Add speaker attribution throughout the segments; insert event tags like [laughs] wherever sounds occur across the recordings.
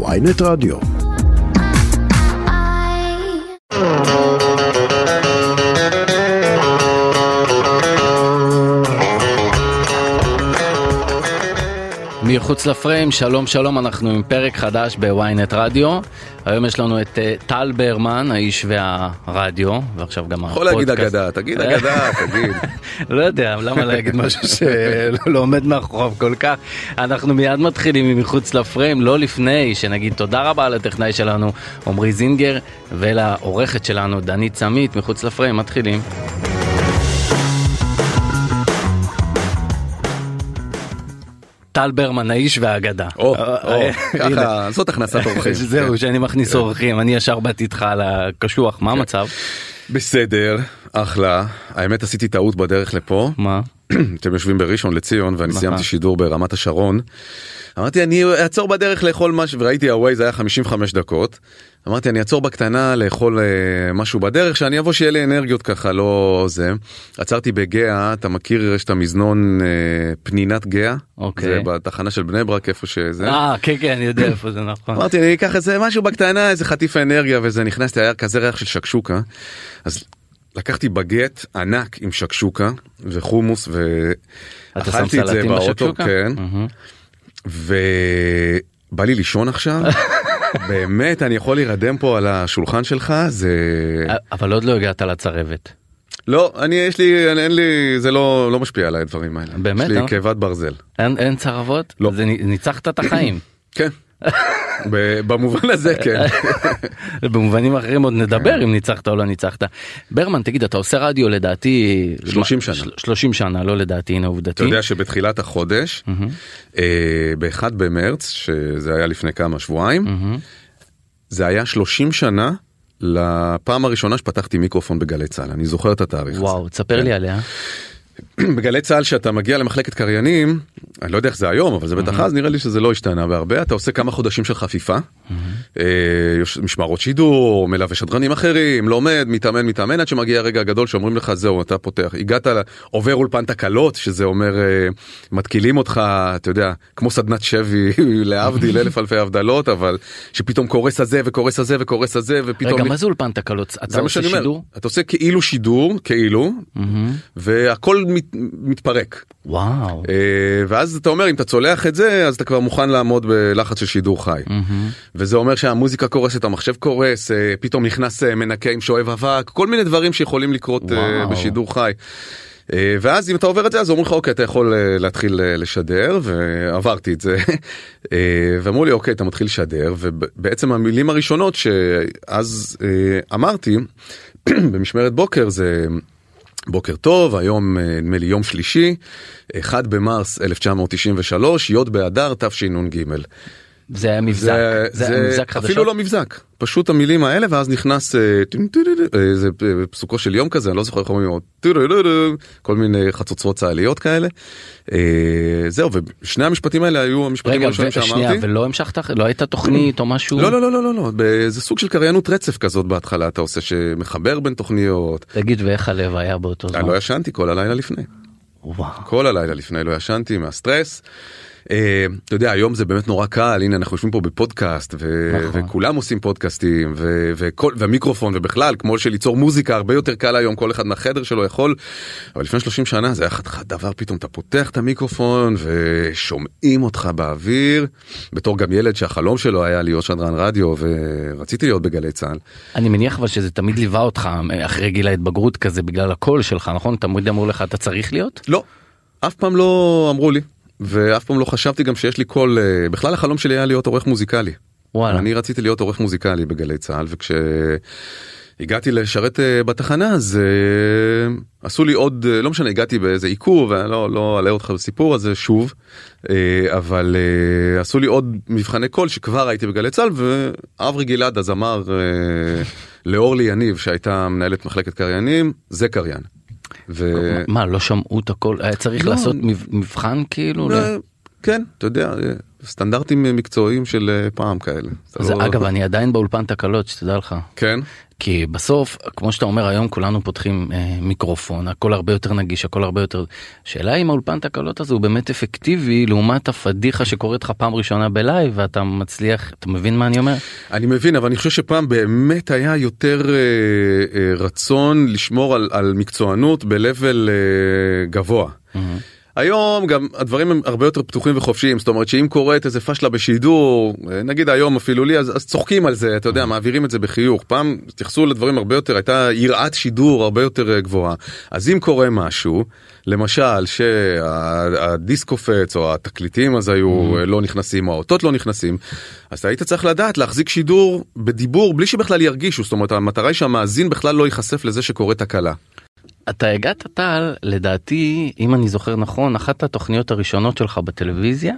Speaker 1: ויינט רדיו.
Speaker 2: מחוץ לפריים, שלום שלום, אנחנו עם פרק חדש בוויינט רדיו. היום יש לנו את uh, טל ברמן, האיש והרדיו, ועכשיו גם
Speaker 3: יכול להגיד אגדה, תגיד אגדה, תגיד. [laughs]
Speaker 2: לא יודע, למה להגיד משהו שלא עומד מאחוריו כל כך. אנחנו מיד מתחילים מחוץ לפריים, לא לפני שנגיד תודה רבה לטכנאי שלנו עמרי זינגר, ולעורכת שלנו דנית סמית, מחוץ לפריים, מתחילים. טל ברמן האיש והאגדה.
Speaker 3: או, או, ככה, זאת הכנסת אורחים. [laughs]
Speaker 2: זהו,
Speaker 3: כן.
Speaker 2: שאני מכניס אורחים, אני ישר באתי איתך על הקשוח, מה המצב?
Speaker 3: בסדר, אחלה. האמת עשיתי טעות בדרך לפה.
Speaker 2: מה? [clears throat]
Speaker 3: אתם יושבים בראשון לציון ואני. סיימתי שידור ברמת השרון. אמרתי אני אעצור בדרך לאכול משהו וראיתי הווייז היה 55 דקות. אמרתי אני אעצור בקטנה לאכול אה, משהו בדרך שאני אבוא שיהיה לי אנרגיות ככה לא זה. עצרתי בגאה אתה מכיר יש את המזנון אה, פנינת גאה.
Speaker 2: אוקיי.
Speaker 3: זה בתחנה של בני ברק איפה שזה.
Speaker 2: אה, כן, כן, אני יודע איפה זה נכון.
Speaker 3: אמרתי אני אקח איזה משהו בקטנה איזה חטיף אנרגיה וזה נכנסתי היה כזה ריח של שקשוקה. אז לקחתי בגט ענק עם שקשוקה וחומוס ואכלתי את זה באוטו? כן. ובא לי לישון עכשיו [laughs] באמת אני יכול להירדם פה על השולחן שלך זה
Speaker 2: אבל עוד לא הגעת לצרבת.
Speaker 3: לא אני יש לי אין, אין לי זה לא לא משפיע עליי הדברים האלה
Speaker 2: באמת,
Speaker 3: יש לי
Speaker 2: אה?
Speaker 3: כאבת ברזל
Speaker 2: אין אין צרבות?
Speaker 3: לא.
Speaker 2: זה ניצחת את החיים.
Speaker 3: כן במובן הזה כן [laughs]
Speaker 2: במובנים אחרים עוד נדבר אם ניצחת או לא ניצחת. ברמן תגיד אתה עושה רדיו לדעתי
Speaker 3: 30 שנה.
Speaker 2: של- 30 שנה לא לדעתי הנה עובדתי.
Speaker 3: אתה יודע שבתחילת החודש אה, באחד במרץ שזה היה לפני כמה שבועיים זה היה 30 שנה לפעם הראשונה שפתחתי מיקרופון בגלי צה"ל אני זוכר את התאריך הזה.
Speaker 2: וואו תספר לי עליה.
Speaker 3: בגלי צה"ל שאתה מגיע למחלקת קריינים אני לא יודע איך זה היום אבל זה בטח אז נראה לי שזה לא השתנה בהרבה. אתה עושה כמה חודשים של חפיפה. אה, משמרות שידור מלווה שדרנים אחרים לומד מתאמן מתאמן עד שמגיע הרגע הגדול שאומרים לך זהו אתה פותח. הגעת עובר אולפן תקלות שזה אומר אה, מתקילים אותך אתה יודע כמו סדנת שבי [laughs] להבדיל אלף אלפי הבדלות אבל שפתאום קורס הזה וקורס הזה וקורס הזה ופתאום
Speaker 2: רגע מה זה אולפן תקלות? אתה עושה שידור?
Speaker 3: אתה עושה כאילו שידור כאילו והכל מת, מתפרק
Speaker 2: וואו.
Speaker 3: אה, ואז אתה אומר אם אתה צולח את זה אז אתה כבר מוכן לעמוד בלחץ של שידור חי וזה אומר שהמוזיקה קורסת המחשב קורס אה, פתאום נכנס אה, מנקה עם שואב אבק כל מיני דברים שיכולים לקרות
Speaker 2: וואו.
Speaker 3: בשידור חי. אה, ואז אם אתה עובר את זה אז אומרים לך אוקיי אתה יכול אה, להתחיל אה, לשדר ועברתי את זה [laughs] אה, ואמרו לי אוקיי אתה מתחיל לשדר ובעצם המילים הראשונות שאז אה, אמרתי [clears throat] במשמרת בוקר זה בוקר טוב היום אה, נדמה לי יום שלישי 1 במרס 1993 י' באדר תשנ"ג.
Speaker 2: זה היה מבזק.
Speaker 3: זה,
Speaker 2: זה היה מבזק חדשות?
Speaker 3: אפילו לא מבזק פשוט המילים האלה ואז נכנס אה, אה, זה אה, פסוקו של יום כזה אני לא זוכר איך אומרים כל מיני חצוצרות צה"ליות כאלה. זהו ושני המשפטים האלה היו המשפטים
Speaker 2: רגע
Speaker 3: הראשונים
Speaker 2: ו- שנייה
Speaker 3: שאמרתי.
Speaker 2: ולא המשכת לא הייתה תוכנית או משהו?
Speaker 3: לא לא לא לא לא לא זה סוג של קריינות רצף כזאת בהתחלה אתה עושה שמחבר בין תוכניות.
Speaker 2: תגיד ואיך הלב היה באותו
Speaker 3: אני
Speaker 2: זמן?
Speaker 3: לא ישנתי כל הלילה לפני.
Speaker 2: וואו.
Speaker 3: כל הלילה לפני לא ישנתי מהסטרס. אה, אתה יודע היום זה באמת נורא קל הנה אנחנו יושבים פה בפודקאסט ו-
Speaker 2: נכון.
Speaker 3: וכולם עושים פודקאסטים ו- וכל והמיקרופון ובכלל כמו שליצור מוזיקה הרבה יותר קל היום כל אחד מהחדר שלו יכול. אבל לפני 30 שנה זה היה חתיכת דבר פתאום אתה פותח את המיקרופון ושומעים אותך באוויר בתור גם ילד שהחלום שלו היה להיות שדרן רדיו ורציתי להיות בגלי צה"ל.
Speaker 2: אני מניח אבל שזה תמיד ליווה אותך אחרי גיל ההתבגרות כזה בגלל הקול שלך נכון תמיד אמרו לך אתה צריך להיות?
Speaker 3: לא, אף פעם לא אמרו לי, ואף פעם לא חשבתי גם שיש לי קול, אה, בכלל החלום שלי היה להיות עורך מוזיקלי.
Speaker 2: וואלה.
Speaker 3: אני רציתי להיות עורך מוזיקלי בגלי צה"ל, וכשהגעתי לשרת אה, בתחנה אז אה, עשו לי עוד, לא משנה, הגעתי באיזה עיכוב, ואני לא, לא אלאה אותך בסיפור הזה שוב, אבל עשו לי עוד מבחני קול שכבר הייתי בגלי צה"ל, ואברי גלעד אז אמר לאורלי יניב שהייתה מנהלת מחלקת קריינים, זה קריין. ו...
Speaker 2: מה לא שמעו את הכל היה צריך
Speaker 3: לא.
Speaker 2: לעשות מב- מבחן כאילו? ל-
Speaker 3: כן, אתה יודע, סטנדרטים מקצועיים של אה, פעם כאלה.
Speaker 2: זה,
Speaker 3: לא-
Speaker 2: אגב, אני עדיין באולפן תקלות, שתדע לך.
Speaker 3: כן,
Speaker 2: כי בסוף, כמו שאתה אומר, היום כולנו פותחים אה, מיקרופון, הכל הרבה יותר נגיש, הכל הרבה יותר... שאלה אם האולפן תקלות הזה הוא באמת אפקטיבי לעומת הפדיחה שקורית לך פעם ראשונה בלייב ואתה מצליח, אתה מבין מה אני אומר?
Speaker 3: אני מבין, אבל אני חושב שפעם באמת היה יותר אה, אה, רצון לשמור על, על מקצוענות ב-level אה, גבוה. היום גם הדברים הם הרבה יותר פתוחים וחופשיים זאת אומרת שאם קורית איזה פשלה בשידור אה, נגיד היום אפילו לי אז, אז צוחקים על זה אתה יודע מעבירים את זה בחיוך. פעם התייחסו לדברים הרבה יותר הייתה יראת שידור הרבה יותר אה, גבוהה. אז אם קורה משהו למשל שהדיסק קופץ או התקליטים אז היו אה, לא נכנסים או האותות לא נכנסים אז היית צריך לדעת להחזיק שידור בדיבור בלי שבכלל ירגישו. זאת אומרת המטרה היא שהמאזין בכלל לא ייחשף לזה שקורית תקלה.
Speaker 2: אתה הגעת טל, לדעתי, אם אני זוכר נכון, אחת התוכניות הראשונות שלך בטלוויזיה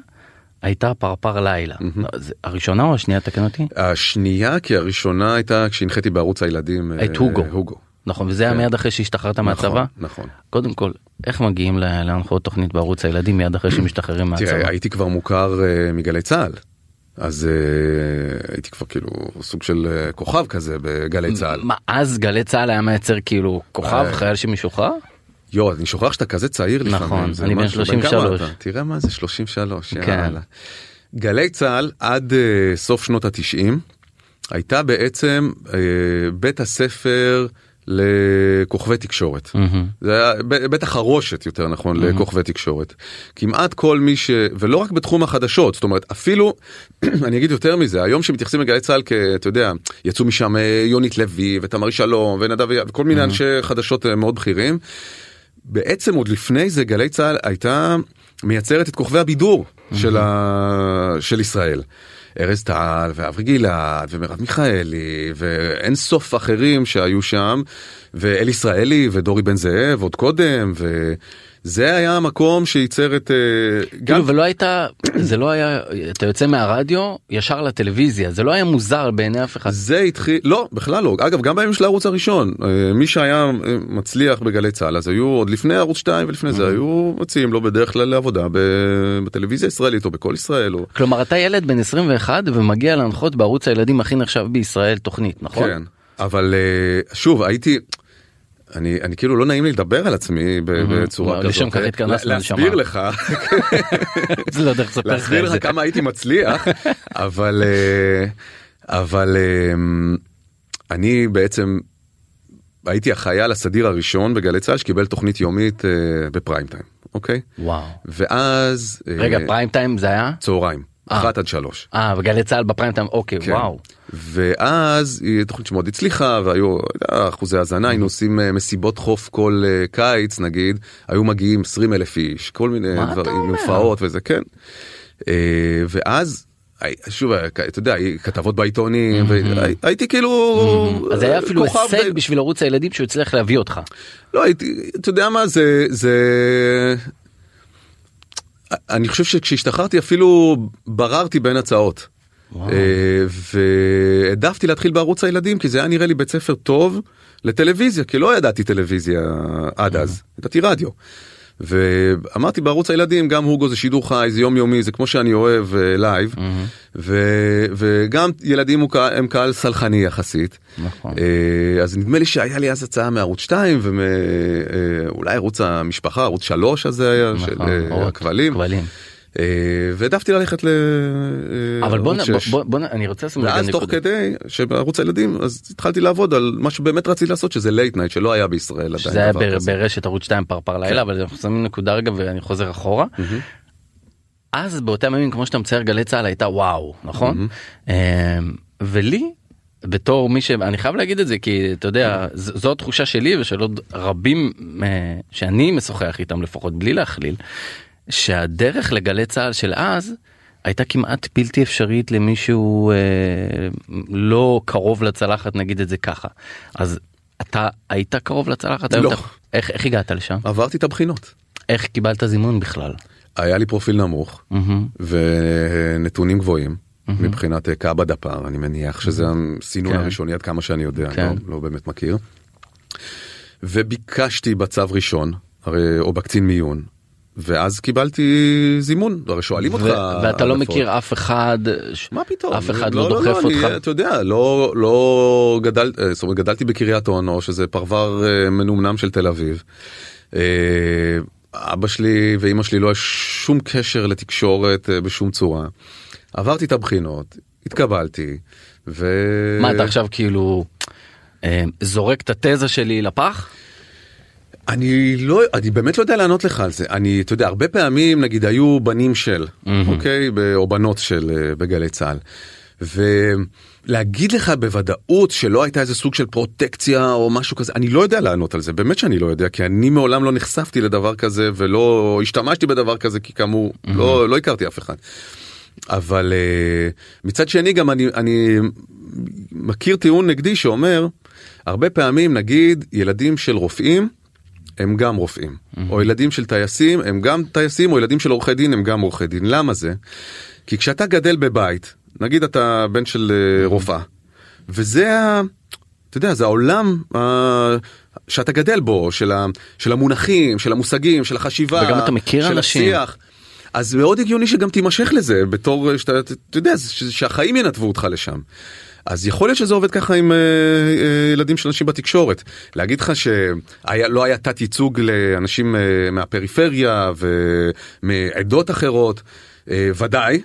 Speaker 2: הייתה פרפר לילה. זה הראשונה או השנייה תקן אותי?
Speaker 3: השנייה כי הראשונה הייתה כשהנחיתי בערוץ הילדים
Speaker 2: את
Speaker 3: אה,
Speaker 2: הוגו.
Speaker 3: הוגו.
Speaker 2: נכון, וזה היה
Speaker 3: כן.
Speaker 2: מיד אחרי שהשתחררת מהצבא?
Speaker 3: נכון, נכון.
Speaker 2: קודם כל, איך מגיעים להנחות תוכנית בערוץ הילדים מיד אחרי שמשתחררים מהצבא?
Speaker 3: תראה, הייתי כבר מוכר אה, מגלי צה"ל. אז אה, הייתי כבר כאילו סוג של אה, כוכב כזה בגלי צה"ל.
Speaker 2: מה, אז גלי צה"ל היה מייצר כאילו כוכב
Speaker 3: אה.
Speaker 2: חייל שמשוחרר?
Speaker 3: יואו, אני שוכח שאתה כזה צעיר לפעמים.
Speaker 2: נכון, אני בן
Speaker 3: משהו- כמה
Speaker 2: 33.
Speaker 3: אתה? תראה מה זה 33,
Speaker 2: כן.
Speaker 3: יאללה. גלי צה"ל עד אה, סוף שנות התשעים הייתה בעצם אה, בית הספר לכוכבי תקשורת.
Speaker 2: מהמם.
Speaker 3: זה היה ב- בית החרושת יותר נכון לכוכבי תקשורת. כמעט כל מי ש... ולא רק בתחום החדשות, זאת אומרת אפילו, [clears throat] אני אגיד יותר מזה, היום שמתייחסים לגלי צה"ל כאתה יודע, יצאו משם אה, יונית לוי ותמרי שלום ונדב וכל מיני אנשי חדשות אה, מאוד בכירים. בעצם עוד לפני זה גלי צה"ל הייתה מייצרת את כוכבי הבידור של, ה... של ישראל. ארז טל ואברי גלעד ומרב מיכאלי ואין סוף אחרים שהיו שם ואל ישראלי ודורי בן זאב עוד קודם וזה היה המקום שייצר את אה, גם
Speaker 2: כאילו ולא הייתה [clears throat] זה לא היה אתה יוצא מהרדיו ישר לטלוויזיה זה לא היה מוזר בעיני אף אחד.
Speaker 3: זה התחיל לא בכלל לא אגב גם בימים של הערוץ הראשון אה, מי שהיה אה, מצליח בגלי צה"ל אז היו עוד לפני ערוץ 2 ולפני זה היו מציעים לו בדרך כלל לעבודה בטלוויזיה הישראלית או בכל ישראל או
Speaker 2: כלומר אתה ילד בן 21 ומגיע להנחות בערוץ הילדים הכי נחשב בישראל תוכנית נכון?
Speaker 3: כן אבל שוב הייתי. אני, אני כאילו לא נעים לי לדבר על עצמי בצורה
Speaker 2: לא,
Speaker 3: כזאת.
Speaker 2: לשם כך התכנסנו,
Speaker 3: להסביר. לך, [laughs]
Speaker 2: זה לא איך לספר לך
Speaker 3: להסביר
Speaker 2: את זה.
Speaker 3: לך כמה הייתי מצליח, [laughs] אבל אה, אבל אה, אני בעצם הייתי החייל הסדיר הראשון בגלי צה"ל שקיבל תוכנית יומית אה, בפריים טיים, אוקיי?
Speaker 2: וואו.
Speaker 3: ואז אה,
Speaker 2: רגע פריים טיים זה היה?
Speaker 3: צהריים,
Speaker 2: אה.
Speaker 3: אחת עד שלוש.
Speaker 2: אה בגלי צה"ל בפריים טיים אוקיי
Speaker 3: כן.
Speaker 2: וואו.
Speaker 3: ואז היא תוכנית שמאוד הצליחה והיו יודע, אחוזי האזנה היינו עושים אה, מסיבות חוף כל אה, קיץ נגיד היו מגיעים 20 אלף איש כל מיני דברים? הופעות וזה כן. אה, ואז שוב אה, אתה יודע כתבות בעיתונים והייתי כאילו
Speaker 2: אז היה אפילו הישג בשביל ערוץ הילדים שהוא הצליח להביא אותך.
Speaker 3: לא הייתי אתה יודע מה זה זה. אני חושב שכשהשתחררתי אפילו בררתי בין הצעות. אה, והעדפתי להתחיל בערוץ הילדים כי זה היה נראה לי בית ספר טוב לטלוויזיה כי לא ידעתי טלוויזיה עד אז ידעתי רדיו. ואמרתי בערוץ הילדים גם הוגו זה שידור חי זה יומיומי זה כמו שאני אוהב אה, live ו- וגם ילדים הוא הם קהל סלחני יחסית
Speaker 2: נכון.
Speaker 3: אה, אז נדמה לי שהיה לי אז הצעה מערוץ 2 ואולי ערוץ המשפחה ערוץ 3 הזה היה של
Speaker 2: נכון,
Speaker 3: אה,
Speaker 2: אורות,
Speaker 3: הכבלים
Speaker 2: כבלים.
Speaker 3: אה, והעדפתי ללכת ל... אה,
Speaker 2: אבל בוא, נ- בוא,
Speaker 3: שש.
Speaker 2: בוא, בוא, נ- אני רוצה לשים
Speaker 3: ואז תוך. כדי שבערוץ הילדים אז התחלתי לעבוד על מה שבאמת רציתי לעשות שזה late night שלא היה בישראל עדיין.
Speaker 2: שזה היה בר-.
Speaker 3: כן.
Speaker 2: ברשת ערוץ 2 פרפר לילה אבל אנחנו שמים נקודה רגע ואני חוזר אחורה. אז באותם ימים כמו שאתה מצייר גלי צה"ל הייתה וואו נכון אמ, ולי בתור מי שאני חייב להגיד את זה כי אתה יודע זו התחושה שלי ושל עוד רבים אה, שאני משוחח איתם לפחות בלי להכליל שהדרך לגלי צה"ל של אז הייתה כמעט בלתי אפשרית למישהו אה, לא קרוב לצלחת נגיד את זה ככה אז אתה היית קרוב לצלחת
Speaker 3: לא.
Speaker 2: אתה- איך, איך הגעת לשם
Speaker 3: עברתי את הבחינות.
Speaker 2: איך קיבלת זימון בכלל.
Speaker 3: היה לי פרופיל נמוך
Speaker 2: מהמם.
Speaker 3: ונתונים גבוהים מבחינת אה, קאבה דפ"ר אני מניח שזה הסינון
Speaker 2: כן.
Speaker 3: הראשוני עד כמה שאני יודע
Speaker 2: כן.
Speaker 3: לא, לא באמת מכיר. וביקשתי בצו ראשון הרי או בקצין מיון ואז קיבלתי זימון, הרי שואלים אותך.
Speaker 2: ואתה לא מכיר אף אחד,
Speaker 3: מה פתאום,
Speaker 2: אף אחד
Speaker 3: לא,
Speaker 2: לא דוחף
Speaker 3: אני,
Speaker 2: אותך.
Speaker 3: אתה יודע, לא, לא אה, גדלתי בקריית אונו, שזה פרבר אה, מנומנם של תל אביב. אה, אבא שלי ואימא שלי לא יש שום קשר לתקשורת בשום צורה. עברתי את הבחינות, התקבלתי, ו...
Speaker 2: מה אתה עכשיו כאילו זורק את התזה שלי לפח?
Speaker 3: אני לא, אני באמת לא יודע לענות לך על זה. אני, אתה יודע, הרבה פעמים נגיד היו בנים של, אוקיי? ב- או בנות של אה, בגלי צה"ל. ולהגיד לך בוודאות שלא הייתה איזה סוג של פרוטקציה או משהו כזה, אני לא יודע לענות על זה, באמת שאני לא יודע, כי אני מעולם לא נחשפתי לדבר כזה ולא השתמשתי בדבר כזה, כי כאמור, לא, לא הכרתי אף אחד. אבל אה, מצד שני גם אני, אני מכיר טיעון נגדי שאומר, הרבה פעמים נגיד ילדים של רופאים, הם גם רופאים, או ילדים של טייסים הם גם טייסים, או ילדים של עורכי דין הם גם עורכי דין. למה זה? כי כשאתה גדל בבית, נגיד אתה בן של אה, רופאה, וזה ה... אתה יודע, זה העולם אה, שאתה גדל בו, של, ה, של המונחים, של המושגים, של החשיבה,
Speaker 2: וגם אתה מכיר
Speaker 3: של
Speaker 2: אנשים.
Speaker 3: השיח. אז מאוד הגיוני שגם תימשך לזה בתור אה, שאתה, אתה יודע, ש- שהחיים ינתבו אותך לשם. אז יכול להיות שזה עובד ככה עם אה, אה, ילדים של אנשים בתקשורת. להגיד לך שלא היה תת ייצוג לאנשים אה, מהפריפריה ומעדות אחרות, אה, ודאי,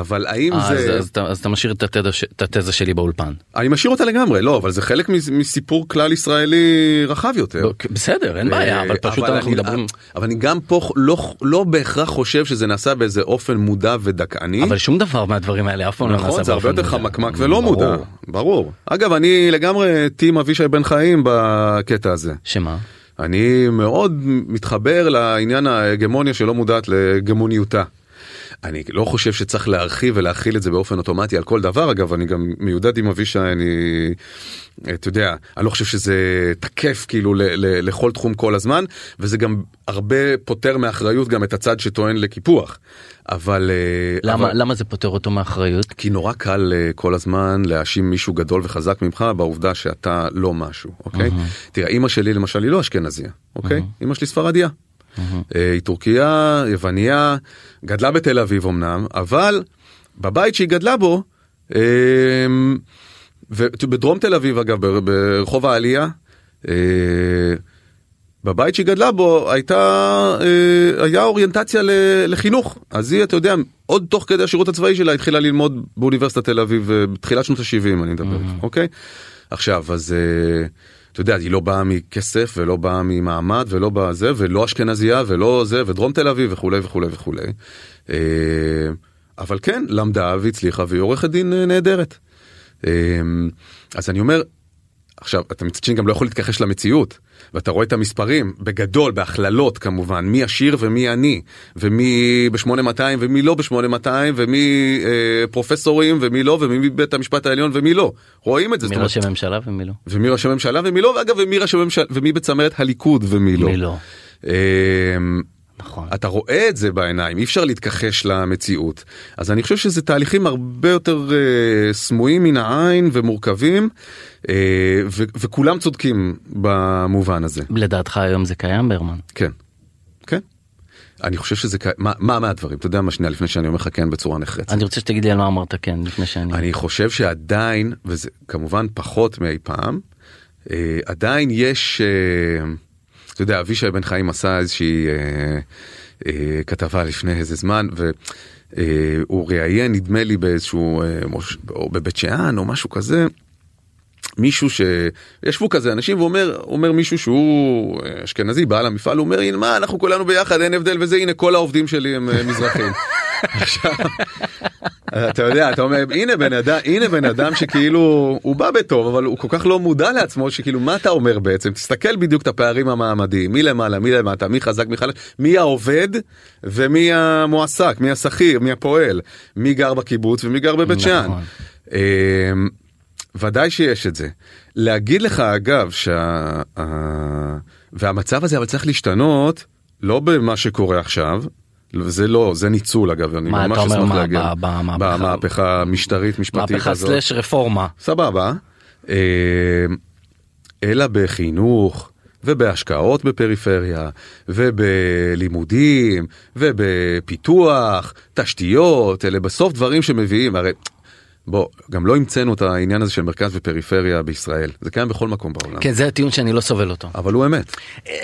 Speaker 3: אבל האם
Speaker 2: אה, אז,
Speaker 3: זה...
Speaker 2: אז, אתה, אז אתה משאיר את התזה, את התזה שלי באולפן.
Speaker 3: אני משאיר אותה לגמרי, לא, אבל זה חלק מס- מסיפור כלל ישראלי רחב יותר.
Speaker 2: בסדר, אין בעיה, אבל פשוט אנחנו
Speaker 3: אני,
Speaker 2: מדברים...
Speaker 3: אבל אני גם פה לא, לא בהכרח חושב שזה נעשה באיזה אופן מודע ודכאני.
Speaker 2: אבל שום דבר מהדברים האלה אף פעם לא נעשה
Speaker 3: נכון, זה הרבה יותר. חמקמק ולא
Speaker 2: ברור.
Speaker 3: מודע, ברור. אגב, אני לגמרי טים אבישי בן חיים בקטע הזה.
Speaker 2: שמה?
Speaker 3: אני מאוד מתחבר לעניין ההגמוניה שלא מודעת להגמוניותה. אני לא חושב שצריך להרחיב ולהכיל את זה באופן אוטומטי על כל דבר אגב אני גם מיודד עם אבישי אני אתה יודע אני לא חושב שזה תקף כאילו ל- ל- לכל תחום כל הזמן וזה גם הרבה פותר מאחריות גם את הצד שטוען לקיפוח אבל אה,
Speaker 2: למה,
Speaker 3: אבל-
Speaker 2: למה זה פוטר אותו מאחריות?
Speaker 3: כי נורא קל אה, כל הזמן להאשים מישהו גדול וחזק ממך בעובדה שאתה לא משהו, אוקיי? תראה, אימא שלי למשל היא לא אשכנזיה, אוקיי? אימא שלי ספרדיה. אה, היא טורקיה, יווניה, גדלה בתל אביב אמנם, אבל בבית שהיא גדלה בו, אה, ובדרום תל אביב אגב, בר- ברחוב העלייה, אה, בבית שהיא גדלה בו הייתה אה, היה אוריינטציה לחינוך. אז היא אתה יודע עוד תוך כדי השירות הצבאי שלה התחילה ללמוד באוניברסיטת תל אביב בתחילת שנות ה-70 אני מדבר איתך, אוקיי? עכשיו אז אה, אתה יודע היא לא באה מכסף ולא באה ממעמד ולא בזה ולא אשכנזייה ולא זה ודרום תל אביב וכולי וכולי וכולי אה, אבל כן למדה והצליחה והיא עורכת דין אה, נהדרת. אה, אז אני אומר עכשיו אתה מצד שני גם לא יכול להתכחש למציאות ואתה רואה את המספרים בגדול בהכללות כמובן מי עשיר ומי עני ומי ב-8200 ומי לא ב-8200 ומי אה, פרופסורים ומי לא ומי בית המשפט העליון ומי לא רואים את זה
Speaker 2: מי
Speaker 3: זאת אומרת,
Speaker 2: ראשי ממשלה ומי לא?
Speaker 3: ומי ראש הממשלה ומי לא ואגב ומי ראש הממשלה ומי בצמרת הליכוד ומי לא.
Speaker 2: מי לא.
Speaker 3: אה,
Speaker 2: נכון.
Speaker 3: אתה רואה את זה בעיניים אי אפשר להתכחש למציאות אז אני חושב שזה תהליכים הרבה יותר אה, סמויים מן העין ומורכבים אה, ו- וכולם צודקים במובן הזה
Speaker 2: לדעתך היום זה קיים ברמן?
Speaker 3: כן. כן. אני חושב שזה כ- מה מה מהדברים אתה יודע מה שנייה לפני שאני אומר לך כן בצורה נחרצת.
Speaker 2: אני רוצה שתגיד לי על מה אמרת כן לפני שאני...
Speaker 3: אני חושב שעדיין וזה כמובן פחות מאי פעם אה, עדיין יש אה, אתה יודע אבישי בן חיים עשה איזושהי אה, אה, כתבה לפני איזה זמן והוא ראיין נדמה לי באיזשהו אה, מוש- או בבית שאן או משהו כזה. מישהו שישבו כזה אנשים ואומר אומר מישהו שהוא אה, אשכנזי בעל המפעל הוא אומר מה אנחנו כולנו ביחד אין הבדל וזה הנה כל העובדים שלי הם אה, מזרחים. [laughs] עכשיו, אתה יודע אתה אומר הנה בן אדם הנה בן אדם שכאילו הוא בא בטוב אבל הוא כל כך לא מודע לעצמו שכאילו מה אתה אומר בעצם תסתכל בדיוק את הפערים המעמדיים מי למעלה מי למטה מי חזק מי חלש מי העובד ומי המועסק מי השכיר מי הפועל מי גר בקיבוץ ומי גר בבית שאן.
Speaker 2: נכון.
Speaker 3: אמ, ודאי שיש את זה. להגיד לך אגב שה... והמצב הזה אבל צריך להשתנות לא במה שקורה עכשיו. זה לא זה ניצול אגב אני
Speaker 2: מה,
Speaker 3: ממש
Speaker 2: אתה אומר,
Speaker 3: אשמח
Speaker 2: מה,
Speaker 3: להגיע
Speaker 2: ב- במהפכה?
Speaker 3: המשטרית משפטית
Speaker 2: מהפכה
Speaker 3: הזאת.
Speaker 2: סלאש רפורמה.
Speaker 3: סבבה. אמ, אלא בחינוך ובהשקעות בפריפריה, ובלימודים, ובפיתוח, תשתיות, אלה בסוף דברים שמביאים, הרי בוא, גם לא המצאנו את העניין הזה של מרכז ופריפריה בישראל, זה קיים בכל מקום בעולם.
Speaker 2: כן, זה הטיעון שאני לא סובל אותו.
Speaker 3: אבל הוא אמת.
Speaker 2: אה,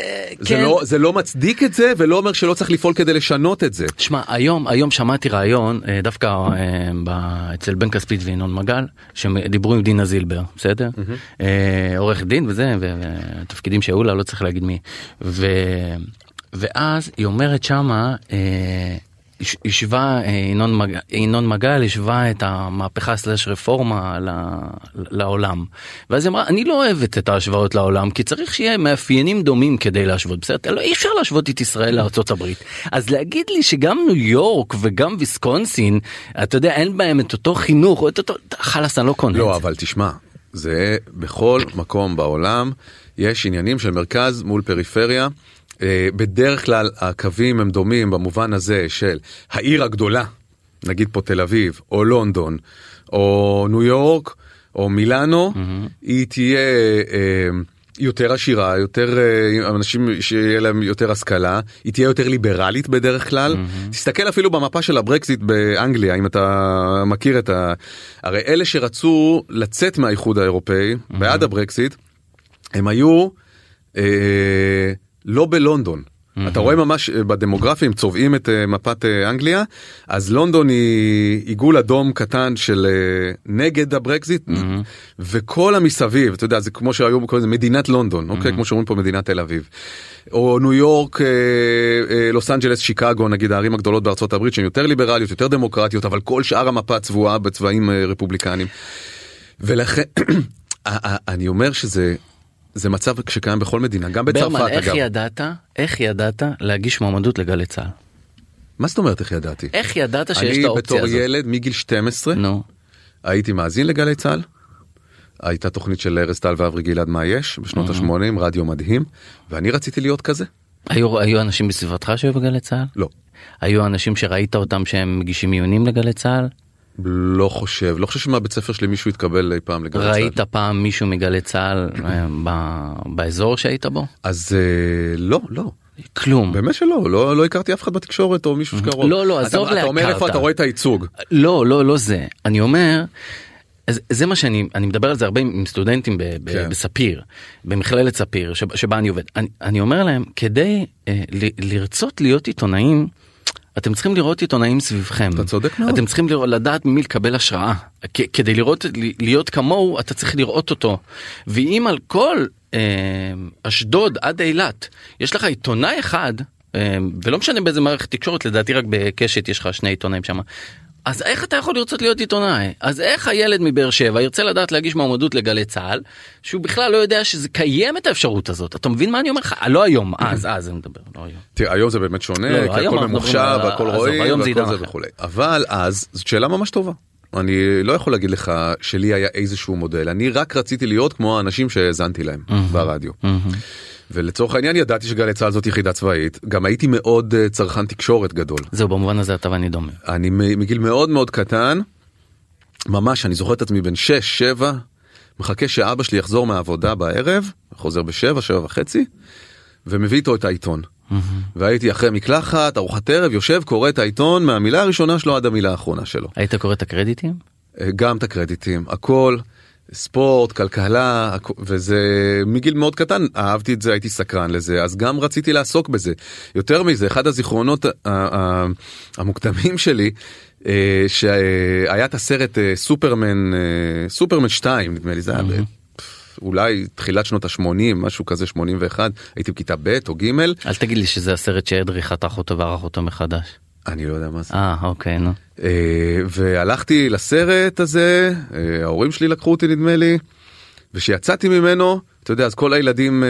Speaker 3: זה,
Speaker 2: כן.
Speaker 3: לא, זה לא מצדיק את זה ולא אומר שלא צריך לפעול כדי לשנות את זה.
Speaker 2: שמע, היום, היום שמעתי ראיון, אה, דווקא אה, אצל בן כספית וינון מגל, שדיברו עם דינה זילבר, בסדר? עורך דין וזה, ותפקידים שהיו לה, לא צריך להגיד מי. ואז היא אומרת שמה, השווה, אה, ינון, מג... ינון מגל השווה את המהפכה סלש רפורמה ל... לעולם. ואז היא אמרה, אני לא אוהבת את ההשוואות לעולם, כי צריך שיהיה מאפיינים דומים כדי להשוות. בסדר, לא, אי אפשר להשוות את ישראל הברית. אז להגיד לי שגם ניו יורק וגם ויסקונסין, אתה יודע, אין בהם את אותו חינוך, את אותו, חלאס, אני לא קונה
Speaker 3: לא. אבל תשמע, זה בכל מקום בעולם יש עניינים של מרכז מול פריפריה. אה, בדרך כלל הקווים הם דומים במובן הזה של העיר הגדולה, נגיד פה תל אביב, או לונדון, או ניו יורק, או מילאנו, היא תהיה אה, יותר עשירה, יותר אה, אנשים שיהיה להם יותר השכלה, היא תהיה יותר ליברלית בדרך כלל. תסתכל אפילו במפה של הברקזיט באנגליה, אם אתה מכיר את ה... הרי אלה שרצו לצאת מהאיחוד האירופאי בעד הברקזיט, הם היו אה, לא בלונדון. אתה רואה ממש אה, בדמוגרפיה הם צובעים את אה, מפת אה, אנגליה אז לונדון היא עיגול אדום קטן של נגד הברקזיט וכל המסביב אתה יודע זה כמו שהיום קוראים לזה מדינת לונדון אוקיי כמו שאומרים פה מדינת תל אביב. או ניו יורק אה, אה, לוס אנג'לס שיקגו נגיד הערים הגדולות בארצות הברית שהן יותר ליברליות יותר דמוקרטיות אבל כל שאר המפה צבועה בצבעים אה, רפובליקנים. ולכן [clears throat] אני אומר שזה זה מצב שקיים בכל מדינה גם בצרפת
Speaker 2: ברמן, איך
Speaker 3: אגב.
Speaker 2: ידעת, איך ידעת להגיש מועמדות לגלי צה"ל?
Speaker 3: מה זאת אומרת איך ידעתי?
Speaker 2: איך ידעת שיש את
Speaker 3: אני
Speaker 2: האופציה
Speaker 3: בתור
Speaker 2: הזאת?
Speaker 3: ילד מגיל 12
Speaker 2: נו,
Speaker 3: הייתי מאזין לגלי צה"ל. הייתה תוכנית של ארז טל ואברי גלעד מה יש בשנות ה-80 רדיו מדהים ואני רציתי להיות כזה.
Speaker 2: היו, היו אנשים בסביבתך שהיו בגלי צה"ל?
Speaker 3: לא.
Speaker 2: היו אנשים שראית אותם שהם מגישים מיונים לגלי צה"ל?
Speaker 3: לא חושב לא חושב שמהבית ספר שלי מישהו התקבל אי פעם לגלי צה"ל.
Speaker 2: ראית פעם מישהו מגלי צה"ל אה, באזור שהיית בו?
Speaker 3: אז אה, לא לא
Speaker 2: כלום.
Speaker 3: באמת שלא לא לא הכרתי אף אחד בתקשורת או מישהו שקרוב.
Speaker 2: לא, לא, עזוב
Speaker 3: אתה, אתה אומר
Speaker 2: להכרת.
Speaker 3: איפה אתה רואה את הייצוג.
Speaker 2: לא, לא, לא זה. אני אומר, זה, זה מה שאני, אני מדבר על זה הרבה עם סטודנטים ב, ב,
Speaker 3: כן.
Speaker 2: בספיר, במכללת ספיר, שבה, שבה אני עובד. אני, אני אומר להם, כדי אה, ל, לרצות להיות עיתונאים, אתם צריכים לראות עיתונאים סביבכם.
Speaker 3: אתה צודק מאוד.
Speaker 2: אתם צריכים לראות, לדעת ממי לקבל השראה. כ- כדי לראות, להיות כמוהו, אתה צריך לראות אותו. ואם על כל אה, אשדוד עד אילת, יש לך עיתונאי אחד, אה, ולא משנה באיזה מערכת תקשורת, לדעתי רק בקשת יש לך שני עיתונאים שם. אז איך אתה יכול לרצות להיות עיתונאי? אז איך הילד מבאר שבע ירצה לדעת להגיש מועמדות לגלי צה"ל, שהוא בכלל לא יודע שזה קיים את האפשרות הזאת? אתה מבין מה אני אומר לך? לא היום, אז, אז אני מדבר, לא היום.
Speaker 3: תראה היום זה באמת שונה
Speaker 2: לא, לא,
Speaker 3: כי הכל ממוחשב
Speaker 2: עזוב,
Speaker 3: רואים והכל זה. וכולי אבל אז זאת שאלה ממש טובה. אני לא יכול להגיד לך שלי היה איזשהו מודל אני רק רציתי להיות כמו האנשים שהאזנתי להם ברדיו. ולצורך העניין ידעתי שגלי צה"ל זאת יחידה צבאית גם הייתי מאוד אה, צרכן תקשורת גדול
Speaker 2: זהו, במובן הזה אתה ואני דומה.
Speaker 3: אני מגיל מאוד מאוד קטן ממש אני זוכר את עצמי בן 6 7 מחכה שאבא שלי יחזור מהעבודה בערב חוזר בשבע שבע וחצי ומביא איתו את העיתון. והייתי אחרי מקלחת ארוחת ערב יושב קורא את העיתון מהמילה הראשונה שלו עד המילה האחרונה שלו.
Speaker 2: היית קורא את הקרדיטים?
Speaker 3: אה, גם את הקרדיטים הכל ספורט כלכלה וזה מגיל מאוד קטן. אהבתי את זה הייתי סקרן לזה אז גם רציתי לעסוק בזה. יותר מזה אחד הזיכרונות המוקדמים שלי אה, שהיה את הסרט אה, סופרמן אה, סופרמן 2 נדמה לי זה היה אולי תחילת שנות ה-80 משהו כזה 81 הייתי בכיתה ב' או ג'
Speaker 2: אל תגיד לי שזה הסרט שאדרי חתך אותו וערך אותו מחדש.
Speaker 3: אני לא יודע מה זה.
Speaker 2: אה, אוקיי, נו.
Speaker 3: אה, והלכתי לסרט הזה, אה, ההורים שלי לקחו אותי נדמה לי, וכשיצאתי ממנו, אתה יודע, אז כל הילדים אה,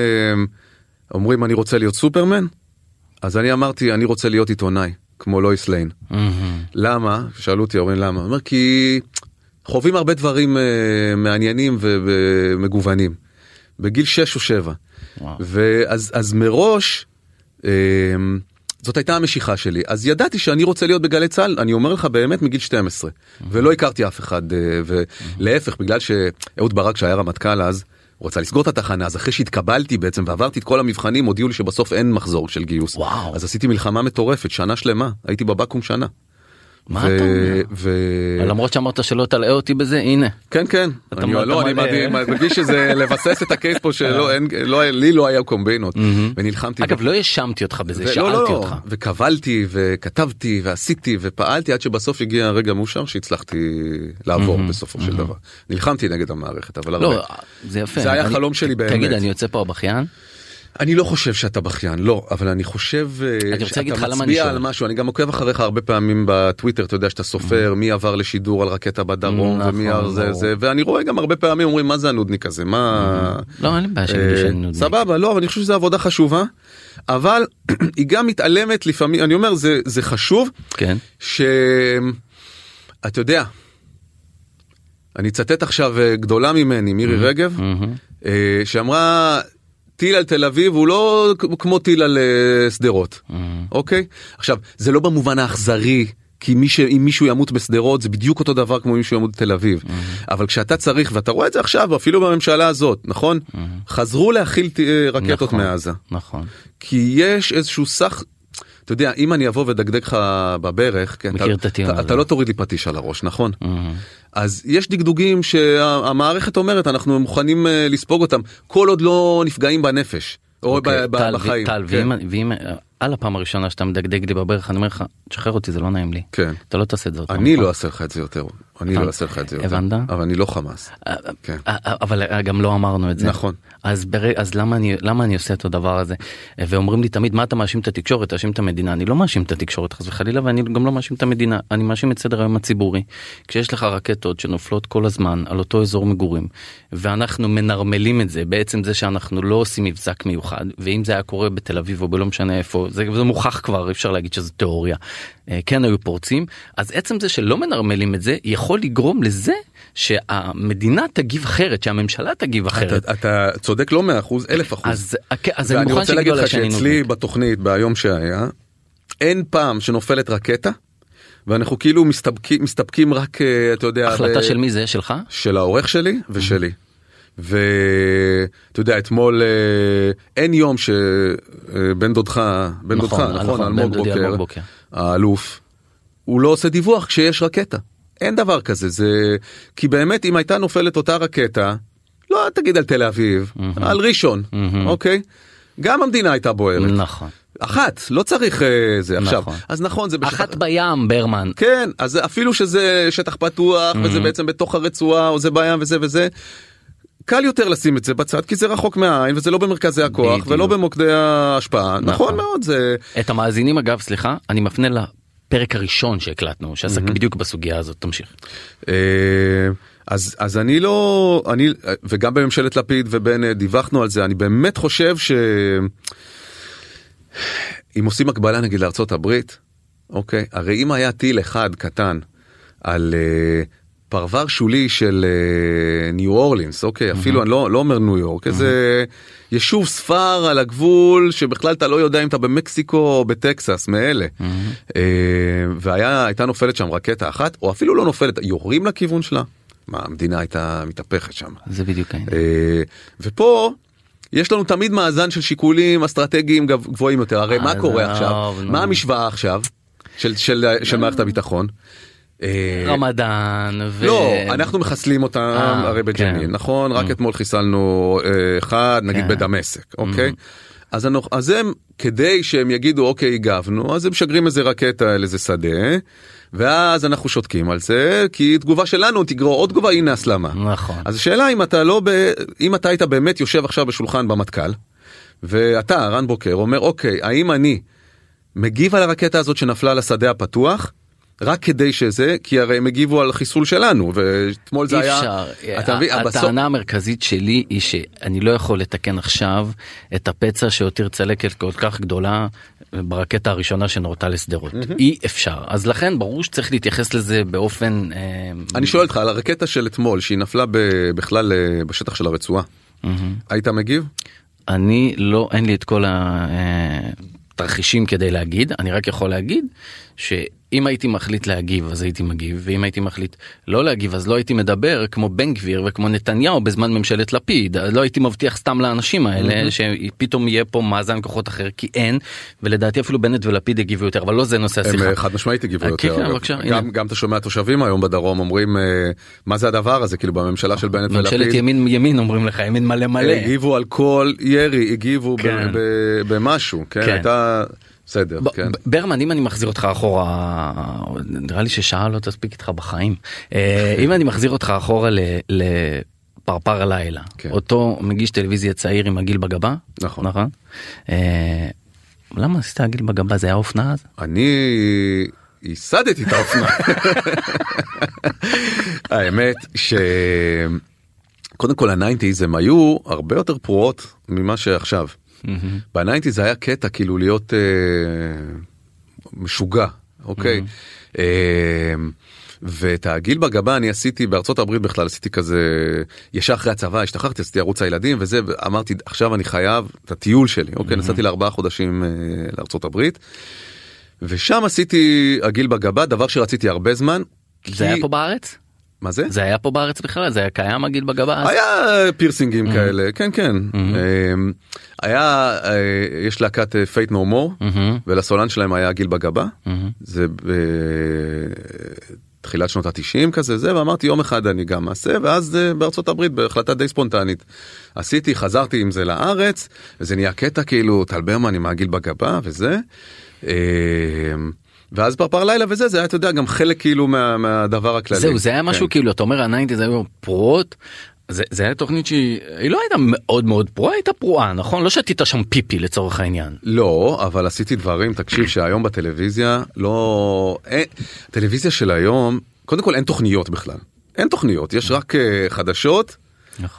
Speaker 3: אומרים אני רוצה להיות סופרמן, אז אני אמרתי אני רוצה להיות עיתונאי, כמו לואיס ליין. למה? שאלו אותי ההורים למה? אומר כי חווים הרבה דברים מעניינים ומגוונים. בגיל 6 או 7.
Speaker 2: וואו.
Speaker 3: ואז אז מראש זאת הייתה המשיכה שלי אז ידעתי שאני רוצה להיות בגלי צה"ל אני אומר לך באמת מגיל 12 ולא הכרתי אף אחד אה, ולהפך בגלל שאהוד ברק שהיה רמטכ"ל אז הוא רצה לסגור את התחנה אז אחרי שהתקבלתי בעצם ועברתי את כל המבחנים הודיעו לי שבסוף אין מחזור של גיוס.
Speaker 2: וואו.
Speaker 3: אז עשיתי מלחמה מטורפת שנה שלמה הייתי בבקו"ם שנה.
Speaker 2: מה אתה אומר?
Speaker 3: ו...
Speaker 2: למרות שאמרת שלא תלאה אותי בזה הנה.
Speaker 3: כן כן
Speaker 2: אתה
Speaker 3: אני,
Speaker 2: מ-
Speaker 3: לא,
Speaker 2: אתה
Speaker 3: אני
Speaker 2: מלא.
Speaker 3: מרגיש שזה [laughs] לבסס את הקייס פה שלא אין לא לי לא היה קומבינות ונלחמתי.
Speaker 2: אגב לא האשמתי אותך בזה
Speaker 3: ו-
Speaker 2: שאלתי
Speaker 3: לא, לא, לא.
Speaker 2: אותך.
Speaker 3: וקבלתי וכתבתי ועשיתי ופעלתי עד שבסוף הגיע הרגע מאושר שהצלחתי לעבור בסופו של דבר. נלחמתי נגד המערכת אבל הרבה.
Speaker 2: לא זה יפה.
Speaker 3: זה היה
Speaker 2: אני-
Speaker 3: חלום שלי באמת.
Speaker 2: תגיד אני יוצא פה הבכיין.
Speaker 3: אני לא חושב שאתה בכיין לא אבל אני חושב אה,
Speaker 2: אני
Speaker 3: שאתה מצביע. על משהו אני גם עוקב אחריך הרבה פעמים בטוויטר אתה יודע שאתה סופר מי עבר לשידור על רקטה בדרום
Speaker 2: נכון,
Speaker 3: ומי זה. זה ואני רואה גם הרבה פעמים אומרים מה זה הנודניק הזה מה.
Speaker 2: לא אין לי בעיה
Speaker 3: אה,
Speaker 2: שאני נודניק.
Speaker 3: סבבה לא אבל אני חושב שזו עבודה חשובה אבל [clears throat] היא גם מתעלמת לפעמים אני אומר זה זה חשוב
Speaker 2: כן.
Speaker 3: שאתה יודע. אני אצטט עכשיו אה, גדולה ממני מירי רגב
Speaker 2: מהמם.
Speaker 3: אה, שאמרה טיל על תל אביב הוא לא כמו טיל על אה, שדרות
Speaker 2: מהמם.
Speaker 3: אוקיי עכשיו זה לא במובן האכזרי. כי מי ש... אם מישהו ימות בשדרות זה בדיוק אותו דבר כמו מישהו ימות בתל אביב אבל כשאתה צריך ואתה רואה את זה עכשיו אפילו בממשלה הזאת נכון חזרו להכיל אה, רקטות
Speaker 2: נכון,
Speaker 3: מעזה
Speaker 2: נכון.
Speaker 3: כי יש איזשהו סך. אתה יודע אם אני אבוא ודגדג לך בברך
Speaker 2: מכיר
Speaker 3: אתה,
Speaker 2: את
Speaker 3: אתה. אתה לא תוריד לי פטיש על הראש נכון
Speaker 2: מהמם.
Speaker 3: אז יש דגדוגים שהמערכת אומרת אנחנו מוכנים אה, לספוג אותם כל עוד לא נפגעים בנפש או
Speaker 2: אוקיי,
Speaker 3: ב-
Speaker 2: טל,
Speaker 3: בחיים.
Speaker 2: טל,
Speaker 3: כן.
Speaker 2: ואם- ואם על הפעם הראשונה שאתה מדגדג לי בברך אני אומר לך תשחרר אותי זה לא נעים לי.
Speaker 3: כן.
Speaker 2: אתה לא תעשה את זה עוד פעם.
Speaker 3: אני? לא אעשה לך את זה יותר אני לא אעשה לך את זה יותר
Speaker 2: הבנת?
Speaker 3: אבל אני לא חמאס.
Speaker 2: אה,
Speaker 3: כן.
Speaker 2: אה, אה, אבל אה, גם לא אמרנו את זה.
Speaker 3: נכון.
Speaker 2: אז, בר... אז למה אני למה אני עושה את הדבר הזה אה, ואומרים לי תמיד מה אתה מאשים את התקשורת תאשים את המדינה אני לא מאשים את התקשורת חס וחלילה ואני גם לא מאשים את המדינה אני מאשים את סדר היום הציבורי כשיש לך רקטות שנופלות כל הזמן על אותו אזור מגורים ואנחנו מנרמלים את זה בעצם זה שאנחנו לא עושים מבזק מיוחד ואם זה היה קורה בתל אביב או בלא משנה איפה זה, זה מוכח כבר אי אפשר להגיד שזה תיאוריה אה, כן היו פורצים אז עצם זה שלא מנרמלים את זה יכול לגרום לזה שהמדינה תגיב אחרת שהממשלה תגיב אחרת.
Speaker 3: אתה, אתה צודק לא מאה אחוז אלף אחוז.
Speaker 2: אז, כן, אז אני
Speaker 3: ואני רוצה להגיד לך שאצלי
Speaker 2: נודניק.
Speaker 3: בתוכנית ביום שהיה אין פעם שנופלת רקטה ואנחנו כאילו מסתפקים מסתפקים רק אה, אתה יודע
Speaker 2: החלטה
Speaker 3: ב-
Speaker 2: של מי זה שלך?
Speaker 3: של העורך שלי ושלי. ואתה יודע אתמול אה, אין יום שבן דודך בן
Speaker 2: נכון,
Speaker 3: דודך
Speaker 2: נכון,
Speaker 3: נכון אלמוג בוקר
Speaker 2: בוקר.
Speaker 3: האלוף הוא לא עושה דיווח כשיש רקטה אין דבר כזה זה כי באמת אם הייתה נופלת אותה רקטה לא תגיד על תל אביב על ראשון
Speaker 2: מהמם.
Speaker 3: אוקיי גם המדינה הייתה בוערת
Speaker 2: נכון.
Speaker 3: אחת לא צריך אה, זה עכשיו
Speaker 2: נכון.
Speaker 3: אז נכון זה בשטח-
Speaker 2: אחת בים ברמן.
Speaker 3: כן אז אפילו שזה שטח פתוח וזה בעצם בתוך הרצועה או זה בים וזה וזה. קל יותר לשים את זה בצד כי זה רחוק מהעין וזה לא במרכזי הכוח
Speaker 2: בדיוק.
Speaker 3: ולא במוקדי ההשפעה נכון מאוד זה
Speaker 2: את המאזינים אגב סליחה אני מפנה לפרק הראשון שהקלטנו שעסק בדיוק בסוגיה הזאת תמשיך.
Speaker 3: אה, אז אז אני לא אני וגם בממשלת לפיד ובנט דיווחנו על זה אני באמת חושב ש. אם עושים הקבלה נגיד לארצות הברית אוקיי הרי אם היה טיל אחד קטן על אה, פרבר שולי של אה, ניו אורלינס אוקיי? אפילו אני לא לא אומר ניו יורק איזה יישוב ספר על הגבול שבכלל אתה לא יודע אם אתה במקסיקו או בטקסס מאלה. אה, והיה הייתה נופלת שם רקטה אחת או אפילו לא נופלת יורים לכיוון שלה. מה המדינה הייתה מתהפכת שם.
Speaker 2: זה בדיוק העניין.
Speaker 3: אה, ופה יש לנו תמיד מאזן של שיקולים אסטרטגיים גב- גבוהים יותר. הרי מה קורה עכשיו?
Speaker 2: נו.
Speaker 3: מה המשוואה עכשיו של מערכת הביטחון. אה,
Speaker 2: רמדאן. ו-
Speaker 3: לא אנחנו מחסלים אותם
Speaker 2: אה,
Speaker 3: הרי בג'נין
Speaker 2: כן.
Speaker 3: נכון רק אתמול חיסלנו אה, אחד נגיד
Speaker 2: כן.
Speaker 3: בדמשק אוקיי. אז אנוכ- אז הם כדי שהם יגידו אוקיי הגבנו אז הם משגרים איזה רקטה אל איזה שדה ואז אנחנו שותקים על זה כי תגובה שלנו תגרור עוד תגובה הנה הסלמה.
Speaker 2: נכון.
Speaker 3: אז השאלה אם אתה לא ב... אם אתה היית באמת יושב עכשיו בשולחן במטכ"ל ואתה רן בוקר אומר אוקיי האם אני מגיב על הרקטה הזאת שנפלה לשדה הפתוח רק כדי שזה כי הרי הם הגיבו על חיסול שלנו ואתמול זה
Speaker 2: אי
Speaker 3: היה
Speaker 2: אפשר.
Speaker 3: אתה מבין
Speaker 2: ה-
Speaker 3: בסוף-
Speaker 2: הטענה המרכזית שלי היא שאני לא יכול לתקן עכשיו את הפצע שהותיר צלקת כל כך גדולה ברקטה הראשונה שנורתה לשדרות. אי אפשר. אז לכן ברור שצריך להתייחס לזה באופן... אה,
Speaker 3: אני שואל אותך על הרקטה של אתמול שהיא נפלה ב- בכלל אה, בשטח של הרצועה
Speaker 2: מהמם.
Speaker 3: היית מגיב?
Speaker 2: אני לא, אין לי את כל התרחישים כדי להגיד, אני רק יכול להגיד אם הייתי מחליט להגיב אז הייתי מגיב ואם הייתי מחליט לא להגיב אז לא הייתי מדבר כמו בן גביר וכמו נתניהו בזמן ממשלת לפיד לא הייתי מבטיח סתם לאנשים האלה mm-hmm. שפתאום יהיה פה מאזן כוחות אחר כי אין ולדעתי אפילו בנט ולפיד יגיבו יותר אבל לא זה נושא השיחה.
Speaker 3: הם חד משמעית הגיבו יותר. כן, כן, בבקשה, גם, גם אתה שומע תושבים היום בדרום אומרים מה זה הדבר הזה כאילו בממשלה של בנט ולפיד.
Speaker 2: ממשלת ימין ימין אומרים לך ימין מלא מלא.
Speaker 3: הגיבו על כל ירי הגיבו כן. במשהו כן, כן. הייתה. בסדר, כן.
Speaker 2: ברמן, אם אני מחזיר אותך אחורה, נראה לי ששעה לא תספיק איתך בחיים. אה, [laughs] אם אני מחזיר אותך אחורה לפרפר הלילה, כן. אותו מגיש טלוויזיה צעיר עם הגיל בגבה,
Speaker 3: נכון.
Speaker 2: נכון? אה, למה עשית הגיל בגבה זה היה אופנה אז?
Speaker 3: אני ייסדתי את האופנה. [laughs] האמת ש... קודם כל ה nineties הם היו הרבה יותר פרועות ממה שעכשיו. Mm-hmm. ב nineties היה קטע כאילו להיות אה, משוגע, אוקיי? Mm-hmm. אה, ואת העגיל בגבה אני עשיתי בארצות הברית בכלל עשיתי כזה ישר אחרי הצבא השתחררתי עשיתי ערוץ הילדים וזה אמרתי עכשיו אני חייב את הטיול שלי אוקיי mm-hmm. נסעתי לארבעה חודשים אה, לארצות הברית. ושם עשיתי עגיל בגבה דבר שרציתי הרבה זמן.
Speaker 2: זה כי... היה פה בארץ?
Speaker 3: מה זה?
Speaker 2: זה היה פה בארץ בכלל? זה היה קיים עגיל בגבה?
Speaker 3: היה פירסינגים mm-hmm. כאלה, כן כן. Mm-hmm. היה, אה, יש להקת Faith No More, ולסולן שלהם היה עגיל בגבה. Mm-hmm. זה בתחילת שנות התשעים כזה זה, ואמרתי יום אחד אני גם אעשה, ואז אה, בארצות הברית בהחלטה די ספונטנית. עשיתי, חזרתי עם זה לארץ, וזה נהיה קטע כאילו טל ברמן עם העגיל בגבה וזה. ואז פרפר לילה וזה זה היה אתה יודע גם חלק כאילו מה, מהדבר הכללי.
Speaker 2: זהו זה היה משהו כן. כאילו אתה אומר ה nineties היו פרועות. זה, זה היה תוכנית שהיא לא הייתה מאוד מאוד פרועה הייתה פרועה נכון לא שתית שם פיפי לצורך העניין
Speaker 3: לא אבל עשיתי דברים תקשיב שהיום בטלוויזיה לא אין, טלוויזיה של היום קודם כל אין תוכניות בכלל אין תוכניות יש רק uh, חדשות.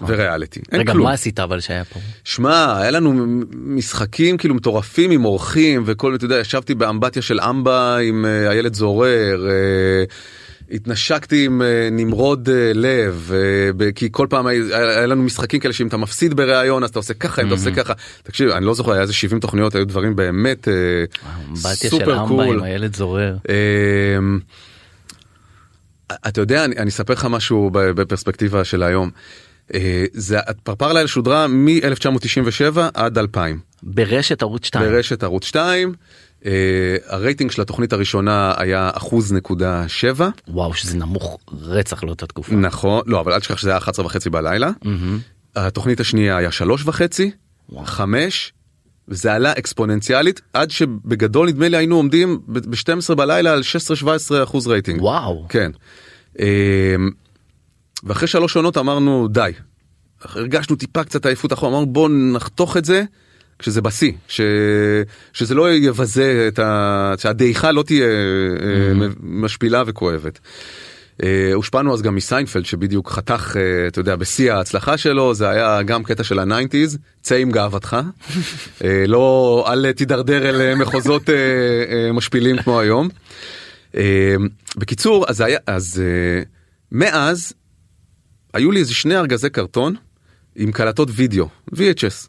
Speaker 3: וריאליטי.
Speaker 2: רגע, כלום. מה עשית אבל שהיה פה?
Speaker 3: שמע, היה לנו משחקים כאילו מטורפים עם אורחים וכל, אתה יודע, ישבתי באמבטיה של אמבה עם uh, איילת זורר. Uh, התנשקתי עם uh, נמרוד לב כי כל פעם היה, לנו משחקים כאלה שאם אתה מפסיד בראיון אז אתה עושה ככה אם אתה עושה ככה תקשיב אני לא זוכר היה איזה 70 תוכניות היו דברים באמת סופר קול. עם
Speaker 2: הילד זורר.
Speaker 3: אתה יודע אני אספר לך משהו בפרספקטיבה של היום. אה, זה פרפר לילה שודרה מ-1997 עד 2000.
Speaker 2: ברשת ערוץ 2.
Speaker 3: ברשת ערוץ 2. Uh, הרייטינג של התוכנית הראשונה היה אחוז נקודה שבע.
Speaker 2: וואו שזה נמוך רצח לאותה תקופה.
Speaker 3: נכון לא אבל אל תשכח שזה היה 11 וחצי בלילה. Mm-hmm. התוכנית השנייה היה שלוש וחצי, וואו. חמש. וזה עלה אקספוננציאלית עד שבגדול נדמה לי היינו עומדים ב-12 בלילה על 16-17 אחוז רייטינג.
Speaker 2: וואו.
Speaker 3: כן. אה, ואחרי שלוש עונות אמרנו די. הרגשנו טיפה קצת עייפות חומר, אמרנו בוא נחתוך את זה כשזה בשיא, ש... שזה לא יבזה את ה... שהדעיכה לא תהיה mm-hmm. משפילה וכואבת. אה, הושפענו אז גם מסיינפלד שבדיוק חתך אה, אתה יודע בשיא ההצלחה שלו זה היה גם קטע של ה nineties צא עם גאוותך לא אל תידרדר אל מחוזות משפילים כמו היום. בקיצור אז היה אז מאז היו לי איזה שני ארגזי קרטון עם קלטות וידאו, VHS.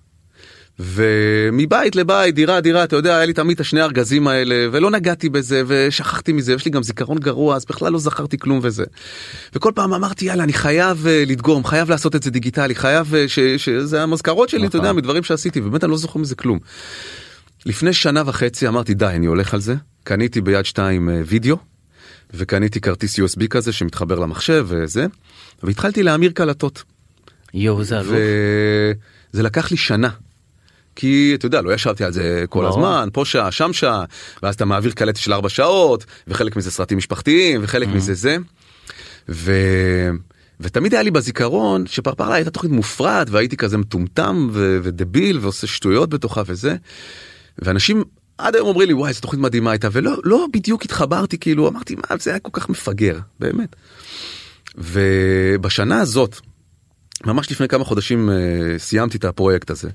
Speaker 3: ומבית לבית, דירה דירה, אתה יודע, היה לי תמיד את השני ארגזים האלה, ולא נגעתי בזה, ושכחתי מזה, יש לי גם זיכרון גרוע, אז בכלל לא זכרתי כלום וזה. וכל פעם אמרתי, יאללה, אני חייב uh, לדגום, חייב לעשות את זה דיגיטלי, חייב, uh, ש, שזה המזכרות שלי, אתה יודע, נכון. מדברים שעשיתי, ובאמת אני לא זוכר מזה כלום. לפני שנה וחצי אמרתי, די, אני הולך על זה. קניתי ביד שתיים uh, וידאו, וקניתי כרטיס USB כזה שמתחבר למחשב וזה. והתחלתי להמיר קלטות.
Speaker 2: יואו זה עלוב.
Speaker 3: וזה לקח לי שנה. כי אתה יודע לא ישבתי על זה כל לא. הזמן פה שעה שם שעה ואז אתה מעביר קלטת של ארבע שעות וחלק מזה סרטים משפחתיים וחלק mm. מזה זה. ו... ותמיד היה לי בזיכרון שפרפרה הייתה תוכנית מופרעת והייתי כזה מטומטם ו... ודביל ועושה שטויות בתוכה וזה. ואנשים עד היום אומרים לי וואי איזה תוכנית מדהימה הייתה ולא לא בדיוק התחברתי כאילו אמרתי מה זה היה כל כך מפגר באמת. ובשנה הזאת, ממש לפני כמה חודשים uh, סיימתי את הפרויקט הזה.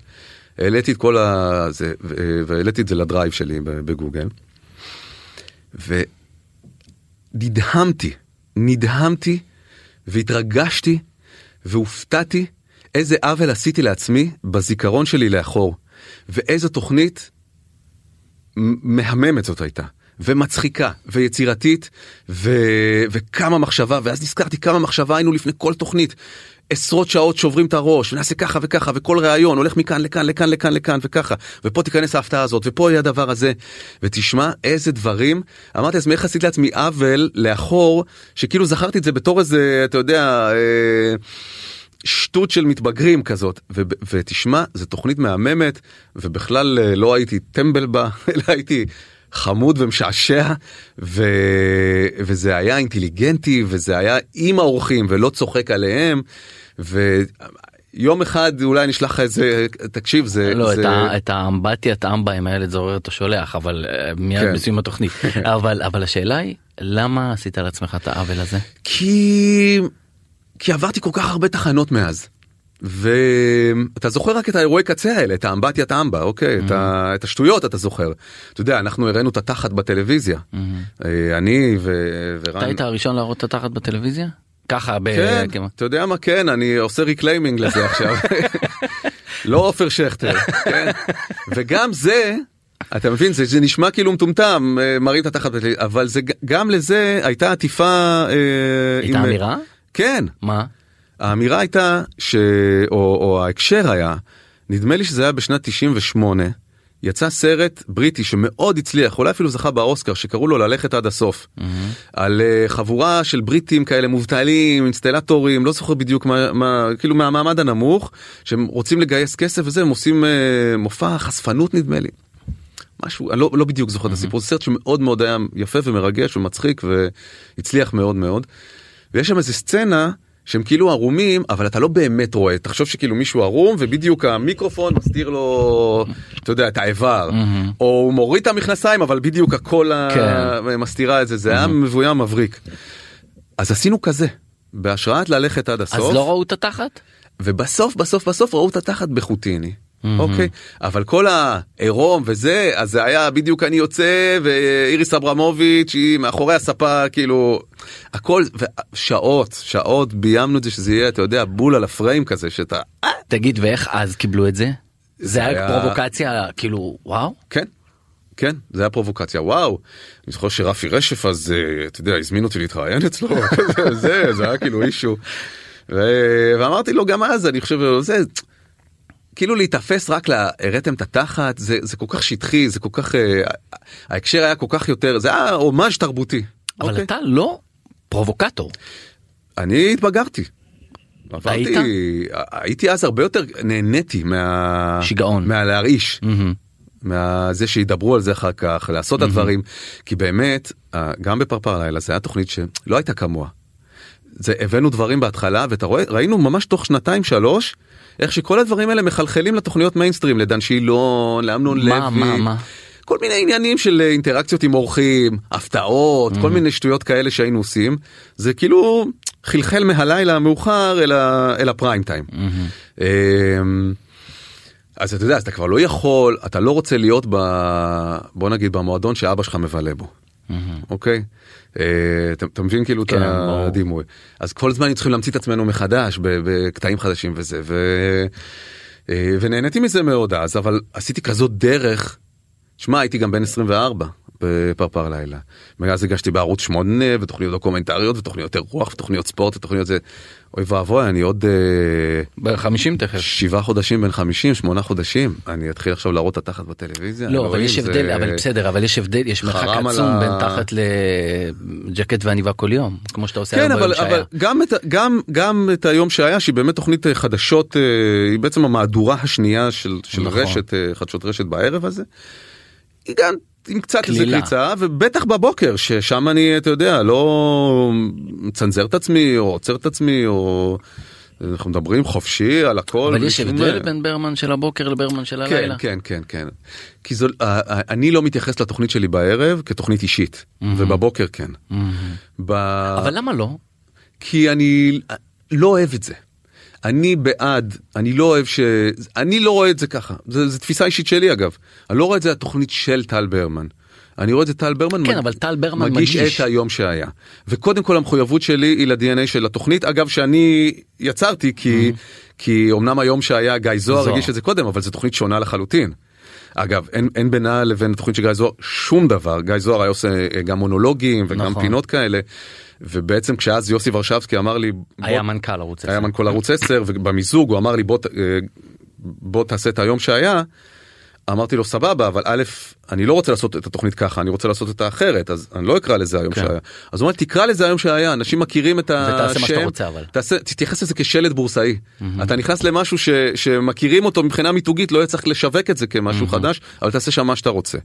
Speaker 3: העליתי את כל הזה, והעליתי את זה לדרייב שלי בגוגל. ונדהמתי, נדהמתי והתרגשתי והופתעתי איזה עוול עשיתי לעצמי בזיכרון שלי לאחור. ואיזו תוכנית מהממת זאת הייתה. ומצחיקה ויצירתית ו... וכמה מחשבה ואז נזכרתי כמה מחשבה היינו לפני כל תוכנית. עשרות שעות שוברים את הראש ונעשה ככה וככה וכל ראיון הולך מכאן לכאן לכאן לכאן לכאן וככה ופה תיכנס ההפתעה הזאת ופה יהיה הדבר הזה ותשמע איזה דברים אמרתי לעצמי איך עשיתי לעצמי עוול לאחור שכאילו זכרתי את זה בתור איזה אתה יודע. אה, שטות של מתבגרים כזאת ו- ותשמע זו תוכנית מהממת ובכלל אה, לא הייתי טמבל בה [laughs] אלא הייתי חמוד ומשעשע ו- וזה היה אינטליגנטי וזה היה עם האורחים ולא צוחק עליהם. ויום אחד אולי נשלח לך איזה תקשיב זה
Speaker 2: לא,
Speaker 3: זה
Speaker 2: את ה- את האמבטיית אמבה עם הילד זורר אתה שולח, אבל אה, מיד
Speaker 3: כן.
Speaker 2: בסיום התוכנית. [laughs] אבל אבל השאלה היא, למה עשית לעצמך את העוול הזה?
Speaker 3: כי כי עברתי כל כך הרבה תחנות מאז. ואתה זוכר רק את האירועי קצה האלה, את האמבטיית אמבה, אוקיי, את, ה... את השטויות אתה זוכר. אתה יודע, אנחנו הראינו את התחת בטלוויזיה. אה, אני ו... ורן...
Speaker 2: אתה היית הראשון להראות את התחת בטלוויזיה? ככה, ב-
Speaker 3: כן. אתה יודע מה, כן, אני עושה reclaiming לזה עכשיו. [laughs] [laughs] לא עופר שכטר, כן. וגם זה, אתה מבין, זה, זה נשמע כאילו מטומטם, אה, מראים את התחת, אבל זה, גם לזה הייתה עטיפה... אה,
Speaker 2: הייתה
Speaker 3: עם-
Speaker 2: אמירה?
Speaker 3: כן.
Speaker 2: מה?
Speaker 3: האמירה הייתה, ש... או, או ההקשר היה, נדמה לי שזה היה בשנת 98, יצא סרט בריטי שמאוד הצליח, אולי אפילו זכה באוסקר, שקראו לו ללכת עד הסוף. על uh, חבורה של בריטים כאלה מובטלים, אינסטלטורים, לא זוכר בדיוק מה, מה, כאילו מהמעמד הנמוך, שהם רוצים לגייס כסף וזה, הם עושים uh, מופע חשפנות נדמה לי. משהו, אני לא, לא בדיוק זוכר את הסיפור, זה סרט שמאוד מאוד היה יפה ומרגש ומצחיק והצליח מאוד מאוד. ויש שם איזה סצנה שהם כאילו ערומים אבל אתה לא באמת רואה תחשוב שכאילו מישהו ערום ובדיוק המיקרופון מסתיר לו אתה יודע את האיבר או הוא מוריד את המכנסיים אבל בדיוק הכל
Speaker 2: כן.
Speaker 3: מסתירה את זה זה היה מבוים מבריק. אז עשינו כזה בהשראת ללכת עד
Speaker 2: אז
Speaker 3: הסוף
Speaker 2: לא ראו את התחת?
Speaker 3: ובסוף בסוף בסוף ראו את התחת בחוטיני. אוקיי אבל כל העירום וזה אז זה היה בדיוק אני יוצא ואיריס אברמוביץ' היא מאחורי הספה כאילו הכל שעות שעות ביימנו את זה שזה יהיה אתה יודע בול על הפריים כזה שאתה אה,
Speaker 2: תגיד, ואיך אז קיבלו את זה? זה היה
Speaker 3: היה-
Speaker 2: פרובוקציה, כאילו, וואו?
Speaker 3: כן. כן זה היה פרובוקציה וואו אני זוכר שרפי רשף אז אה, אתה יודע הזמין אותי להתראיין אצלו [laughs] זה זה היה כאילו אישו. ואמרתי לו גם אז אני חושב זה כאילו להיתפס רק ל... הראתם את התחת זה זה כל כך שטחי זה כל כך אה, ההקשר היה כל כך יותר זה היה הומאז' תרבותי.
Speaker 2: אבל
Speaker 3: אוקיי?
Speaker 2: אתה לא פרובוקטור.
Speaker 3: אני התבגרתי. עברתי,
Speaker 2: היית?
Speaker 3: הייתי אז הרבה יותר נהניתי מה...
Speaker 2: שיגעון.
Speaker 3: מהלהרעיש. מהזה שידברו על זה אחר כך לעשות את הדברים כי באמת גם בפרפר לילה זה היה תוכנית שלא הייתה כמוה. זה הבאנו דברים בהתחלה ואתה רואה ראינו ממש תוך שנתיים שלוש איך שכל הדברים האלה מחלחלים לתוכניות מיינסטרים לדן שילון לאמנון לוי.
Speaker 2: מה, מה, מה?
Speaker 3: כל מיני עניינים של אה, אינטראקציות עם אורחים, הפתעות, כל מיני שטויות כאלה שהיינו עושים, זה כאילו חלחל מהלילה המאוחר אל, ה, אל הפריים טיים. אמ, אז אתה יודע, אז אתה כבר לא יכול, אתה לא רוצה להיות ב... בוא נגיד במועדון שאבא שלך מבלה בו, אוקיי? אה, אתה מבין כאילו את
Speaker 2: כן.
Speaker 3: הדימוי. אז כל הזמן צריכים להמציא את עצמנו מחדש בקטעים חדשים וזה. אה, ונהניתי מזה מאוד אז, אבל עשיתי כזאת דרך. שמע, הייתי גם בן 24 בפרפר לילה. מאז הגשתי בערוץ 8 ותוכניות דוקומנטריות ותוכניות אירוח ותוכניות ספורט ותוכניות זה. אוי ואבוי, אני עוד אה,
Speaker 2: ב-50 תכף.
Speaker 3: שבעה חודשים בן 50, שמונה חודשים. אני אתחיל עכשיו להראות את התחת בטלוויזיה.
Speaker 2: לא, אבל יש הבדל, אבל בסדר, אבל יש הבדל, יש מרחק עצום בין תחת לג'קט ועניבה כל יום, כמו שאתה עושה
Speaker 3: כן,
Speaker 2: היום
Speaker 3: אבל,
Speaker 2: ביום
Speaker 3: אבל
Speaker 2: שהיה.
Speaker 3: את, ה- גם, את היום שהיה, שהיא באמת תוכנית אה, חדשות, אה, היא בעצם המהדורה השנייה של,
Speaker 2: נכון.
Speaker 3: רשת, חדשות רשת בערב הזה. היא גם עם קצת איזה
Speaker 2: קלילה.
Speaker 3: קריצה, ובטח בבוקר, ששם אני, אתה יודע, לא מצנזר את עצמי, או עוצר את עצמי, או... אנחנו מדברים חופשי על הכל.
Speaker 2: אבל יש הבדל בין ברמן של הבוקר לברמן של
Speaker 3: כן,
Speaker 2: הלילה.
Speaker 3: כן, כן, כן. כי זו, אני לא מתייחס לתוכנית שלי בערב כתוכנית אישית, ובבוקר כן. ב...
Speaker 2: אבל למה לא?
Speaker 3: כי אני לא אוהב את זה. אני בעד, אני לא אוהב ש... אני לא רואה את זה ככה, זו, זו תפיסה אישית שלי אגב. אני לא רואה את זה התוכנית של טל ברמן. אני רואה את זה טל ברמן
Speaker 2: כן, אבל טל ברמן
Speaker 3: מגיש
Speaker 2: מגיש.
Speaker 3: את היום שהיה. וקודם כל המחויבות שלי היא ל-DNA של התוכנית, אגב שאני יצרתי כי, כי אמנם היום שהיה גיא זוהר
Speaker 2: זוהר.
Speaker 3: הגיש את זה קודם, אבל זו תוכנית שונה לחלוטין. אגב, אין, אין בינה לבין התוכנית של גיא זוהר שום דבר. גיא זוהר היה עושה אה, גם מונולוגים וגם
Speaker 2: נכון.
Speaker 3: פינות כאלה. ובעצם כשאז יוסי ורשבסקי אמר לי,
Speaker 2: היה
Speaker 3: בוא-
Speaker 2: מנכ"ל ערוץ
Speaker 3: היה
Speaker 2: 10.
Speaker 3: מנכ"ל ערוץ 10 ובמיזוג הוא אמר לי בוא, אה, בוא תעשה את היום שהיה. אמרתי לו סבבה אבל א' אני לא רוצה לעשות את התוכנית ככה אני רוצה לעשות אותה אחרת אז אני לא אקרא לזה היום
Speaker 2: כן.
Speaker 3: שהיה. אז הוא אומר תקרא לזה היום שהיה אנשים מכירים את השם.
Speaker 2: ותעשה מה שאתה רוצה, אבל.
Speaker 3: תעשה, תתייחס לזה כשלד בורסאי. אתה נכנס למשהו ש, שמכירים אותו מבחינה מיתוגית לא יהיה צריך לשווק את זה כמשהו חדש אבל תעשה שם מה שאתה רוצה.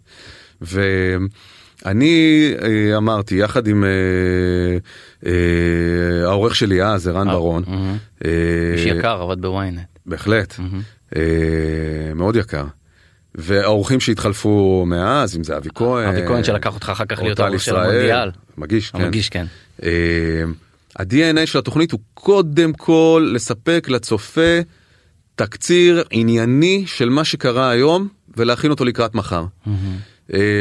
Speaker 3: ואני אה, אמרתי יחד עם אה, אה, העורך שלי אז ערן ברון. אה,
Speaker 2: איש יקר עבד בוויינט.
Speaker 3: בהחלט, אה, מאוד יקר. והאורחים שהתחלפו מאז אם זה אבי כהן,
Speaker 2: אבי כהן שלקח אותך אחר כך להיות העורך של המונדיאל.
Speaker 3: מגיש, כן.
Speaker 2: המגיש כן.
Speaker 3: אה, ה-DNA של התוכנית הוא קודם כל לספק לצופה תקציר ענייני של מה שקרה היום ולהכין אותו לקראת מחר. אה,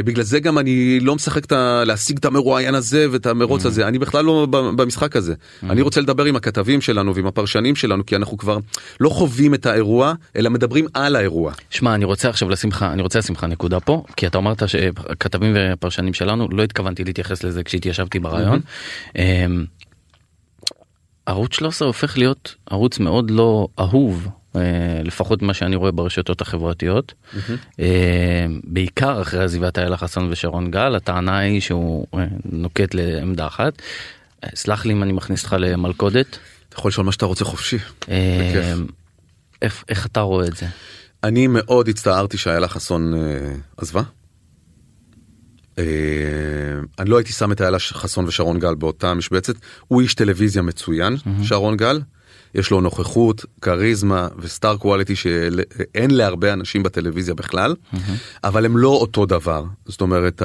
Speaker 3: בגלל זה גם אני לא משחק את ה... להשיג את המרואיין הזה ואת המרוץ הזה אני בכלל לא במשחק הזה אני רוצה לדבר עם הכתבים שלנו ועם הפרשנים שלנו כי אנחנו כבר לא חווים את האירוע אלא מדברים על האירוע.
Speaker 2: שמע אני רוצה עכשיו לשים לך אני רוצה לשים לך נקודה פה כי אתה אמרת שכתבים ופרשנים שלנו לא התכוונתי להתייחס לזה כשהתיישבתי ברעיון. אמ, ערוץ 13 הופך להיות ערוץ מאוד לא אהוב. אה, לפחות מה שאני רואה ברשתות החברתיות אה, בעיקר אחרי עזיבת איילה חסון ושרון גל הטענה היא שהוא אה, נוקט לעמדה אחת. סלח לי אם אני מכניס אותך למלכודת.
Speaker 3: אתה יכול לשאול מה שאתה רוצה חופשי.
Speaker 2: איך- איך אתה רואה את זה?
Speaker 3: אני מאוד הצטערתי שאיילה חסון עזבה. אני לא הייתי שם את איילה חסון ושרון גל באותה משבצת. הוא איש טלוויזיה מצוין, שרון גל. יש לו נוכחות, כריזמה וסטאר קואליטי שאין להרבה אנשים בטלוויזיה בכלל, אבל הם לא אותו דבר. זאת אומרת,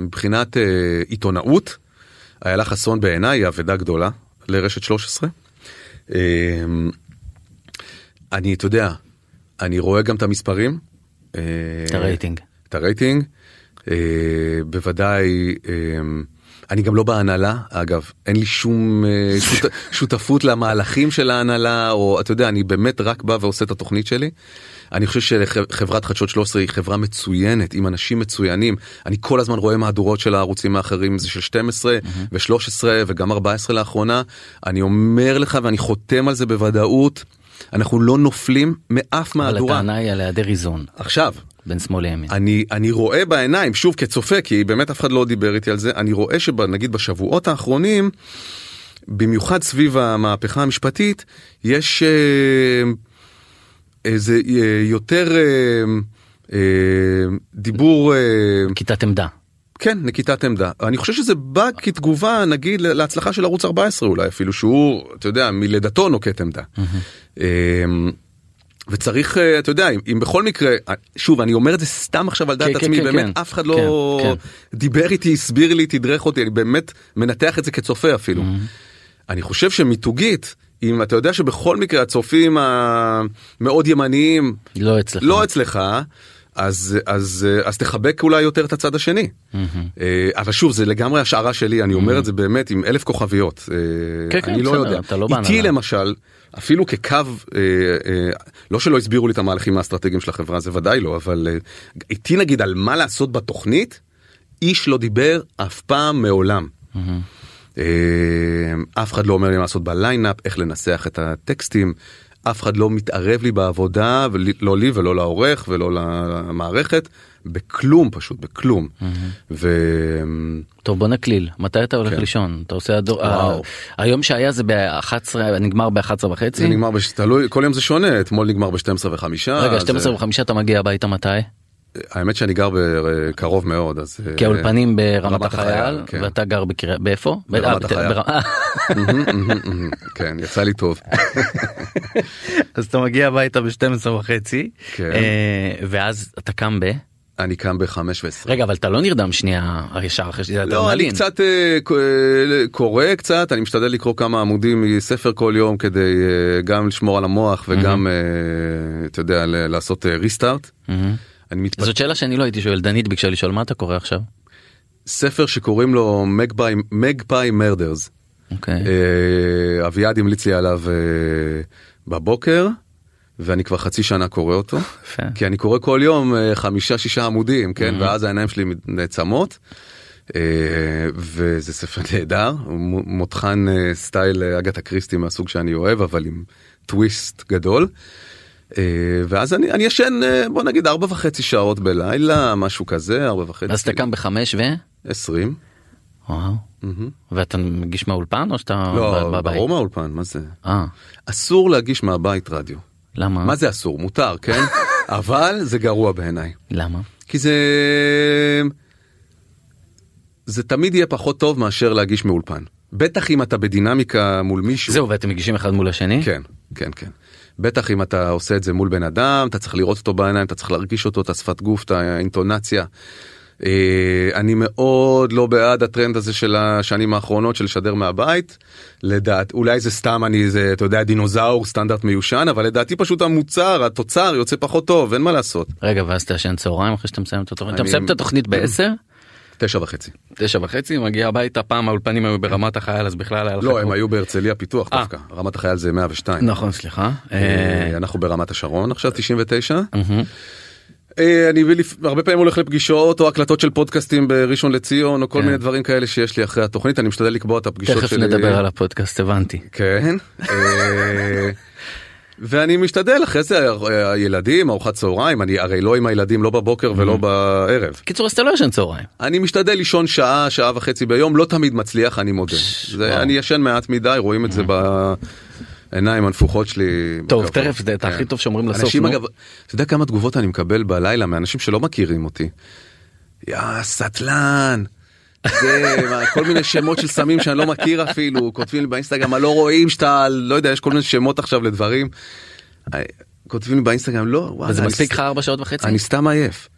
Speaker 3: מבחינת אה, עיתונאות, איילה חסון בעיניי היא אבדה גדולה לרשת 13. אה, אני, אתה יודע, אני רואה גם את המספרים. אה,
Speaker 2: את הרייטינג.
Speaker 3: את הרייטינג. אה, בוודאי, אה, אני גם לא בהנהלה, אגב, אין לי שום אה, שות, [laughs] שותפות למהלכים של ההנהלה, או אתה יודע, אני באמת רק בא ועושה את התוכנית שלי. אני חושב שחברת חדשות 13 היא חברה מצוינת, עם אנשים מצוינים. אני כל הזמן רואה מהדורות של הערוצים האחרים, זה של 12 ו-13 וגם 14 לאחרונה. אני אומר לך ואני חותם על זה בוודאות, אנחנו לא נופלים מאף
Speaker 2: אבל
Speaker 3: מהדורה.
Speaker 2: הטענה היא על היעדר איזון
Speaker 3: עכשיו,
Speaker 2: בין שמאל לימין.
Speaker 3: אני אני רואה בעיניים שוב כצופה כי באמת אף אחד לא דיבר איתי על זה אני רואה שנגיד בשבועות האחרונים במיוחד סביב המהפכה המשפטית יש אה, איזה אה, יותר אה, אה, דיבור אה,
Speaker 2: כיתת עמדה.
Speaker 3: כן נקיטת עמדה אני חושב שזה בא כתגובה נגיד להצלחה של ערוץ 14 אולי אפילו שהוא אתה יודע מלידתו נוקט עמדה. אמ, וצריך אה, אתה יודע אם, בכל מקרה אה, שוב אני אומר את זה סתם עכשיו על דעת
Speaker 2: כן, כן,
Speaker 3: עצמי
Speaker 2: כן,
Speaker 3: באמת
Speaker 2: כן.
Speaker 3: אף אחד לא
Speaker 2: כן,
Speaker 3: דיבר איתי הסביר לי תדרך אותי אני באמת מנתח את זה כצופה אפילו. אני חושב שמיתוגית אם אתה יודע שבכל מקרה הצופים המאוד ימניים
Speaker 2: לא אצלך.
Speaker 3: לא אצלך אז אז אז תחבק אולי יותר את הצד השני. אה, אבל שוב זה לגמרי השערה שלי אני אומר את זה באמת עם אלף כוכביות.
Speaker 2: כן, כן,
Speaker 3: אני לא
Speaker 2: בסדר,
Speaker 3: יודע.
Speaker 2: אתה לא
Speaker 3: איתי. למשל אפילו כקו אה, אה, לא שלא הסבירו לי את המהלכים האסטרטגיים של החברה זה ודאי לא אבל אה, איתי נגיד על מה לעשות בתוכנית איש לא דיבר אף פעם מעולם. אה, אף אחד לא אומר לי מה לעשות בליינאפ, איך לנסח את הטקסטים, אף אחד לא מתערב לי בעבודה, לא לי ולא לעורך ולא למערכת, בכלום פשוט, בכלום. ו...
Speaker 2: טוב בוא נקליל מתי אתה הולך
Speaker 3: כן.
Speaker 2: לישון אתה עושה הדור
Speaker 3: וואו.
Speaker 2: ה- היום שהיה זה ב-11 נגמר ב-11 וחצי.
Speaker 3: זה נגמר, בש... תלוי, כל יום זה שונה, אתמול נגמר ב-12 וחמישה.
Speaker 2: רגע
Speaker 3: אז,
Speaker 2: 12 וחמישה אתה מגיע הביתה מתי?
Speaker 3: אה, האמת שאני גר בקרוב מאוד, אז... אה,
Speaker 2: כי האולפנים ברמת
Speaker 3: רמת
Speaker 2: החייל
Speaker 3: כן.
Speaker 2: ואתה גר בקריית באיפה?
Speaker 3: ברמת
Speaker 2: אה,
Speaker 3: החייל.
Speaker 2: אה.
Speaker 3: כן, יצא לי טוב. [laughs]
Speaker 2: אז אתה מגיע הביתה ב-12 וחצי
Speaker 3: כן.
Speaker 2: אה, ואז אתה קם ב...
Speaker 3: אני קם בחמש ועשרה.
Speaker 2: רגע אבל אתה לא נרדם שנייה ישר אחרי שזה
Speaker 3: לא, אני קצת אה, אה, קורא קצת, אני משתדל לקרוא כמה עמודים מספר כל יום כדי אה, גם לשמור על המוח וגם, אתה יודע, לעשות ריסטארט. אני מתפ...
Speaker 2: זאת שאלה שאני לא הייתי שואל דנית ביקשה לשאול מה אתה קורא עכשיו.
Speaker 3: ספר שקוראים לו מגפאי מרדרס.
Speaker 2: אוקיי.
Speaker 3: אביעד המליץ לי עליו בבוקר, ואני כבר חצי שנה קורא אותו. [laughs] כי אני קורא כל יום אה, חמישה שישה עמודים, כן,
Speaker 2: Mhm.
Speaker 3: ואז העיניים שלי נעצמות. אה, וזה ספר [laughs] נהדר, מותחן אה, סטייל אה, אגתה קריסטי מהסוג שאני אוהב, אבל עם טוויסט גדול. ואז אני אני ישן בוא נגיד ארבע וחצי שעות בלילה, משהו כזה, ארבע וחצי.
Speaker 2: אז אתה קם בחמש ו...
Speaker 3: עשרים.
Speaker 2: וואו. ואתה מגיש מהאולפן או שאתה
Speaker 3: לא,
Speaker 2: בבית?
Speaker 3: ברור מהאולפן, מה זה?
Speaker 2: אה,
Speaker 3: אסור להגיש מהבית רדיו.
Speaker 2: למה?
Speaker 3: מה זה אסור? מותר, כן? [laughs] אבל זה גרוע בעיניי.
Speaker 2: למה?
Speaker 3: כי זה... זה תמיד יהיה פחות טוב מאשר להגיש מאולפן. בטח אם אתה בדינמיקה מול מישהו.
Speaker 2: זהו, ואתם מגישים אחד מול השני?
Speaker 3: כן, כן, כן. בטח אם אתה עושה את זה מול בן אדם, אתה צריך לראות אותו בעיניים, אתה צריך להרגיש אותו, את השפת גוף, את האינטונציה. אה, אני מאוד לא בעד הטרנד הזה של השנים האחרונות של לשדר מהבית. לדעת, אולי זה סתם אני, זה, אתה יודע, דינוזאור, סטנדרט מיושן, אבל לדעתי פשוט המוצר, התוצר יוצא פחות טוב, אין מה לעשות.
Speaker 2: רגע, ואז אתה ישן צהריים אחרי שאתה מסיים את התוכנית? אתה מסיים את התוכנית בעשר?
Speaker 3: תשע וחצי.
Speaker 2: תשע וחצי, מגיע הביתה, פעם האולפנים היו ברמת החייל, אז בכלל היה לך...
Speaker 3: לא, הם היו בהרצליה פיתוח
Speaker 2: אה.
Speaker 3: דווקא, רמת החייל זה 102.
Speaker 2: נכון, סליחה. אה,
Speaker 3: אנחנו ברמת השרון עכשיו 99. אה, אני הרבה פעמים הולך לפגישות או הקלטות של פודקאסטים בראשון לציון או כל
Speaker 2: כן.
Speaker 3: מיני דברים כאלה שיש לי אחרי התוכנית אני משתדל לקבוע את הפגישות
Speaker 2: תכף
Speaker 3: שלי.
Speaker 2: נדבר על הפודקאסט, הבנתי.
Speaker 3: כן. אה, ואני משתדל אחרי זה אה, הילדים ארוחת צהריים אני הרי לא עם הילדים לא בבוקר ולא בערב.
Speaker 2: קיצור, אז אתה לא ישן צהריים.
Speaker 3: אני משתדל לישון שעה שעה וחצי ביום לא תמיד מצליח אני מודה. אני ישן מעט מדי רואים את זה בעיניים הנפוחות שלי.
Speaker 2: טוב,
Speaker 3: בקרוב.
Speaker 2: תכף, זה-
Speaker 3: כן.
Speaker 2: הכי טוב שאומרים לסוף.
Speaker 3: אנשים. אגב, אתה יודע כמה תגובות אני מקבל בלילה מאנשים שלא מכירים אותי. יא סטלן. זה, כל מיני שמות של סמים שאני לא מכיר אפילו, כותבים לי באינסטגרם, "מה, לא רואים שאתה, לא יודע, יש כל מיני שמות עכשיו לדברים. אה, כותבים לי באינסטגרם, לא, וואלה, אני
Speaker 2: מספיק לך ארבע שעות וחצי?
Speaker 3: אני סתם עייף.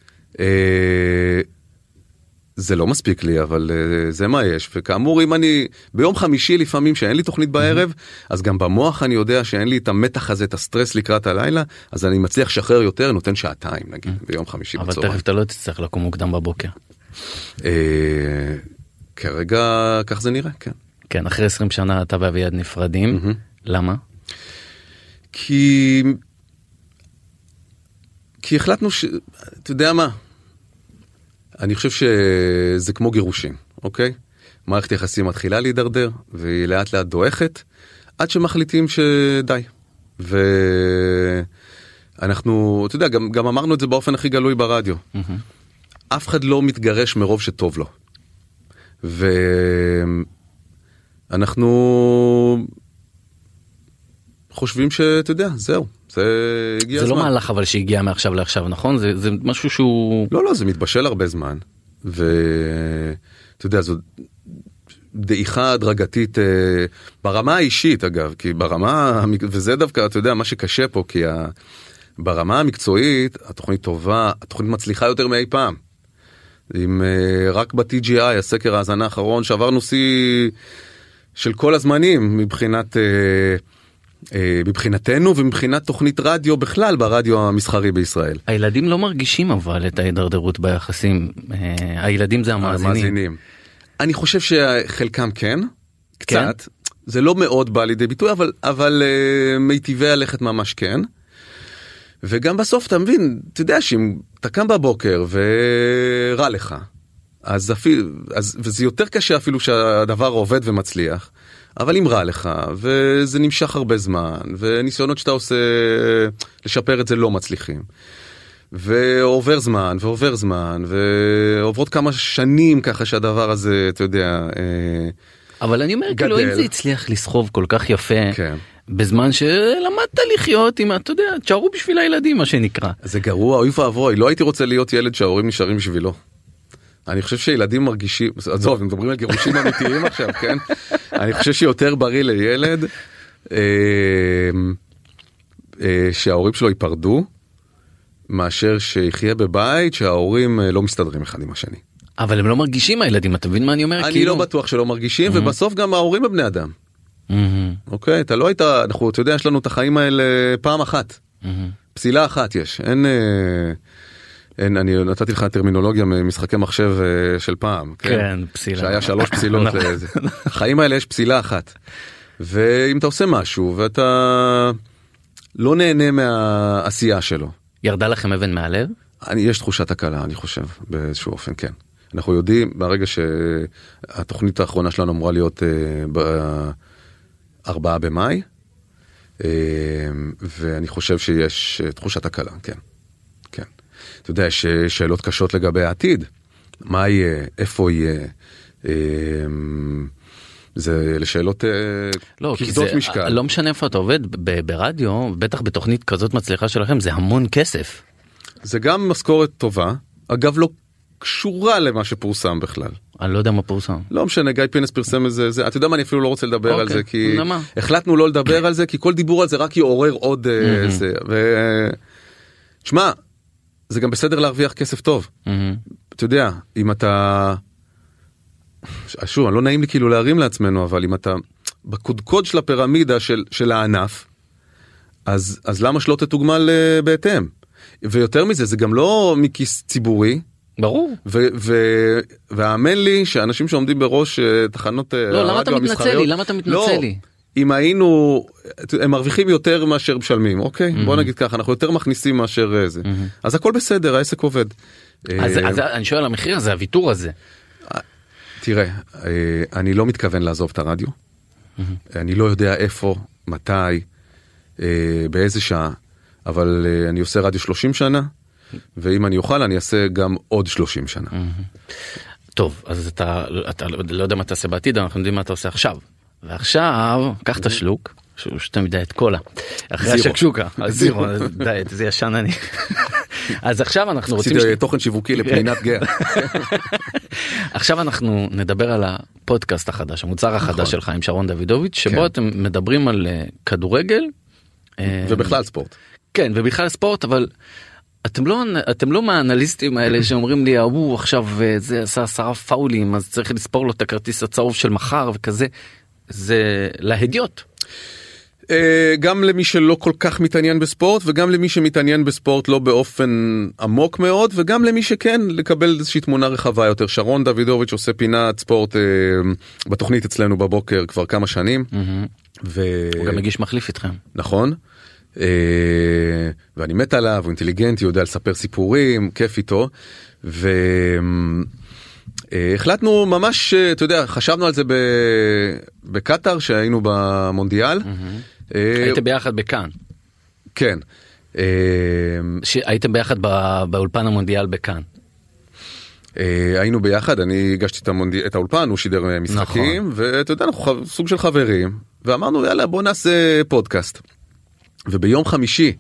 Speaker 3: זה לא מספיק לי אבל אה, זה מה יש וכאמור אם אני ביום חמישי לפעמים שאין לי תוכנית בערב אז גם במוח אני יודע שאין לי את המתח הזה את הסטרס לקראת הלילה אז אני מצליח לשחרר יותר נותן שעתיים נגיד ביום חמישי
Speaker 2: אבל
Speaker 3: בצהריים.
Speaker 2: תכף אתה לא תצטרך לקום מוקדם בבוקר.
Speaker 3: אה, כרגע כך זה נראה כן.
Speaker 2: כן, אחרי 20 שנה אתה ואביעד נפרדים.
Speaker 3: מהמם.
Speaker 2: למה?
Speaker 3: כי כי החלטנו ש... אתה יודע מה? אני חושב שזה כמו גירושים, אוקיי? מערכת יחסים מתחילה להידרדר והיא לאט לאט דועכת עד שמחליטים שדי. ואנחנו, אתה יודע, גם, גם אמרנו את זה באופן הכי גלוי ברדיו.
Speaker 2: מהמם.
Speaker 3: אף אחד לא מתגרש מרוב שטוב לו. ואנחנו חושבים שאתה יודע, זהו, זה הגיע
Speaker 2: זה לא
Speaker 3: הזמן.
Speaker 2: מהלך אבל שהגיע מעכשיו לעכשיו, נכון? זה זה משהו שהוא...
Speaker 3: לא, לא, זה מתבשל הרבה זמן, ואתה יודע, זו דעיכה הדרגתית אה, ברמה האישית אגב, כי ברמה, וזה דווקא, אתה יודע, מה שקשה פה, כי ה... ברמה המקצועית התוכנית טובה, התוכנית מצליחה יותר מאי פעם. עם אה, רק ב-TGI, הסקר ההאזנה האחרון, שעברנו שיא של כל הזמנים מבחינת... אה, מבחינתנו ומבחינת תוכנית רדיו בכלל ברדיו המסחרי בישראל.
Speaker 2: הילדים לא מרגישים אבל את ההידרדרות ביחסים. אה, הילדים זה המאזינים.
Speaker 3: המאזינים. אני חושב שחלקם כן,
Speaker 2: כן?
Speaker 3: קצת. זה לא מאוד בא לידי ביטוי, אבל, אבל uh, מיטיבי הלכת ממש כן. וגם בסוף אתה מבין, אתה יודע שאם אתה קם בבוקר ורע לך, אז אפילו, אז, וזה יותר קשה אפילו שהדבר עובד ומצליח, אבל אם רע לך, וזה נמשך הרבה זמן, וניסיונות שאתה עושה לשפר את זה לא מצליחים. ועובר זמן ועובר זמן ועוברות כמה שנים ככה שהדבר הזה אתה יודע אה,
Speaker 2: אבל אני אומר, כאילו. אם זה הצליח לסחוב כל כך יפה,
Speaker 3: כן.
Speaker 2: בזמן שלמדת לחיות עם, אתה יודע, תשארו בשביל הילדים, מה שנקרא.
Speaker 3: זה גרוע אוי ואבוי לא הייתי רוצה להיות ילד שההורים נשארים בשבילו. אני חושב שילדים מרגישים עזוב מדברים על גירושים אמיתיים עכשיו כן אני חושב שיותר בריא לילד אה, אה, שההורים שלו ייפרדו מאשר שיחיה בבית שההורים אה, לא מסתדרים אחד עם השני.
Speaker 2: אבל הם לא מרגישים הילדים, אתה מבין מה אני אומר?
Speaker 3: אני
Speaker 2: כאילו-
Speaker 3: לא בטוח שלא מרגישים ובסוף גם ההורים הם בני אדם. אוקיי אתה לא היית אנחנו אתה יודע יש לנו את החיים האלה פעם אחת. פסילה אחת יש אין. אה, אין, אני נתתי לך טרמינולוגיה ממשחקי מחשב אה, של פעם,
Speaker 2: כן, פסילה.
Speaker 3: שהיה שלוש [laughs] פסילות,
Speaker 2: נכון.
Speaker 3: לזה. החיים האלה יש פסילה אחת. ואם אתה עושה משהו ואתה לא נהנה מהעשייה שלו.
Speaker 2: ירדה לכם אבן מהלב?
Speaker 3: אני, יש תחושת הקלה, אני חושב, באיזשהו אופן, כן. אנחנו יודעים, ברגע שהתוכנית האחרונה שלנו אמורה להיות אה, ב-4 במאי, אה, ואני חושב שיש אה, תחושת הקלה, כן. כן. אתה יודע, יש שאלות קשות לגבי העתיד. מה יהיה, איפה יהיה. אה, זה לשאלות אה,
Speaker 2: לא,
Speaker 3: כבדות
Speaker 2: זה,
Speaker 3: משקל.
Speaker 2: לא משנה איפה אתה עובד, ב- ברדיו, בטח בתוכנית כזאת מצליחה שלכם, זה המון כסף.
Speaker 3: זה גם משכורת טובה, אגב לא קשורה למה שפורסם בכלל.
Speaker 2: אני לא יודע מה פורסם.
Speaker 3: לא משנה, גיא פינס פרסם איזה, זה, אתה יודע מה, אני אפילו לא רוצה לדבר על
Speaker 2: אוקיי,
Speaker 3: זה, כי
Speaker 2: למה?
Speaker 3: החלטנו לא לדבר על זה, כי כל דיבור על זה רק יעורר עוד אה, זה. ו... שמע, זה גם בסדר להרוויח כסף טוב.
Speaker 2: מהמם.
Speaker 3: אתה יודע, אם אתה... שוב, לא נעים לי כאילו להרים לעצמנו, אבל אם אתה בקודקוד של הפירמידה של, של הענף, אז, אז למה שלא תתוגמל אה, בהתאם? ויותר מזה, זה גם לא מכיס ציבורי,
Speaker 2: ברור.
Speaker 3: והאמן לי שאנשים שעומדים בראש אה, תחנות אה,
Speaker 2: לא, למה אתה
Speaker 3: הרדיו
Speaker 2: מתנצל
Speaker 3: המסחריות-
Speaker 2: לי? למה אתה מתנצל
Speaker 3: לא,
Speaker 2: לי?
Speaker 3: אם היינו, הם מרוויחים יותר מאשר משלמים, אוקיי? בוא נגיד ככה, אנחנו יותר מכניסים מאשר אה, זה. אז הכל בסדר, העסק עובד.
Speaker 2: אז,
Speaker 3: אה,
Speaker 2: אז אני שואל המחיר הזה, הוויתור הזה.
Speaker 3: תראה, אה, אני לא מתכוון לעזוב את הרדיו. אני לא יודע איפה, מתי, באיזה שעה, אבל אני עושה רדיו 30 שנה, ואם אני אוכל אני אעשה גם עוד 30 שנה.
Speaker 2: טוב, אז אתה, אתה לא יודע מה תעשה בעתיד, אנחנו יודעים מה אתה עושה עכשיו. ועכשיו, קח את השלוק, שהוא שותה מדי את קולה. אחרי
Speaker 3: זירו.
Speaker 2: השקשוקה, [laughs] הזירו, די, זה ישן אני. [laughs] אז עכשיו אנחנו רוצים...
Speaker 3: אה, תוכן שיווקי לפנינת גאה. [laughs]
Speaker 2: עכשיו אנחנו נדבר על הפודקאסט החדש, המוצר החדש שלך עם שרון דוידוביץ', שבו
Speaker 3: נכון. כן.
Speaker 2: אתם מדברים על אה, כדורגל. אה,
Speaker 3: ובכלל ספורט.
Speaker 2: כן, ובכלל ספורט, אבל אתם לא, אתם לא מהאנליסטים האלה שאומרים לי, ההוא עכשיו אה, זה עשה עשרה פאולים, אז צריך לספור לו את הכרטיס הצהוב של מחר וכזה. זה להדיוט.
Speaker 3: אה, גם למי שלא כל כך מתעניין בספורט וגם למי שמתעניין בספורט לא באופן עמוק מאוד וגם למי שכן לקבל איזושהי תמונה רחבה יותר. שרון דוידוביץ' עושה פינת ספורט אה, בתוכנית אצלנו בבוקר כבר כמה שנים. ו...
Speaker 2: הוא גם מגיש מחליף איתכם.
Speaker 3: נכון. אה, ואני מת עליו, הוא אינטליגנטי, יודע לספר סיפורים, כיף איתו. והחלטנו ממש, אה, אתה יודע, חשבנו על זה בקטאר שהיינו במונדיאל. אה,
Speaker 2: הייתם ביחד בכאן.
Speaker 3: כן. אה,
Speaker 2: הייתם ביחד באולפן המונדיאל בכאן.
Speaker 3: אה, היינו ביחד, אני הגשתי את, המונדי... את האולפן, הוא שידר אה, משחקים,
Speaker 2: נכון.
Speaker 3: ואתה יודע, אנחנו סוג של חברים, ואמרנו יאללה בוא נעשה פודקאסט. וביום חמישי,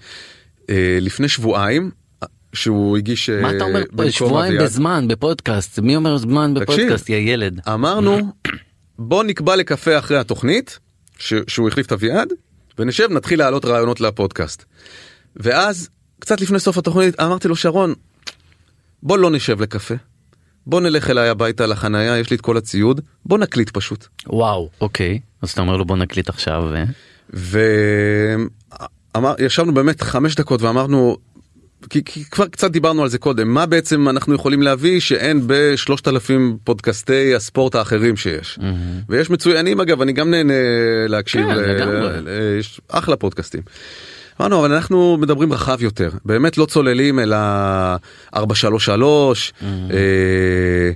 Speaker 3: אה, לפני שבועיים, אה, שהוא הגיש... אה,
Speaker 2: מה אתה אומר?
Speaker 3: במקום
Speaker 2: שבועיים
Speaker 3: אביעד,
Speaker 2: בזמן בפודקאסט. מי אומר זמן. בפודקאסט, יא ילד?
Speaker 3: אמרנו, בוא נקבע לקפה אחרי התוכנית, ש... שהוא החליף את אביעד, ונשב נתחיל להעלות רעיונות לפודקאסט. ואז, קצת לפני סוף התוכנית, אמרתי לו, שרון, בוא לא נשב לקפה. בוא נלך אליי הביתה לחנייה, יש לי את כל הציוד, בוא נקליט פשוט.
Speaker 2: וואו, אוקיי. אז אתה אומר לו בוא נקליט עכשיו. ו-
Speaker 3: וישבנו באמת חמש דקות ואמרנו, כי, כי כבר קצת דיברנו על זה קודם, מה בעצם אנחנו יכולים להביא שאין בשלושת אלפים פודקאסטי הספורט האחרים שיש. ויש מצוינים אגב, אני גם נהנה להקשיב,
Speaker 2: כן,
Speaker 3: ל-
Speaker 2: לגמרי.
Speaker 3: ל- יש אחלה פודקאסטים. אמרנו אבל אנחנו מדברים רחב יותר באמת לא צוללים אלא 433 אה, אה,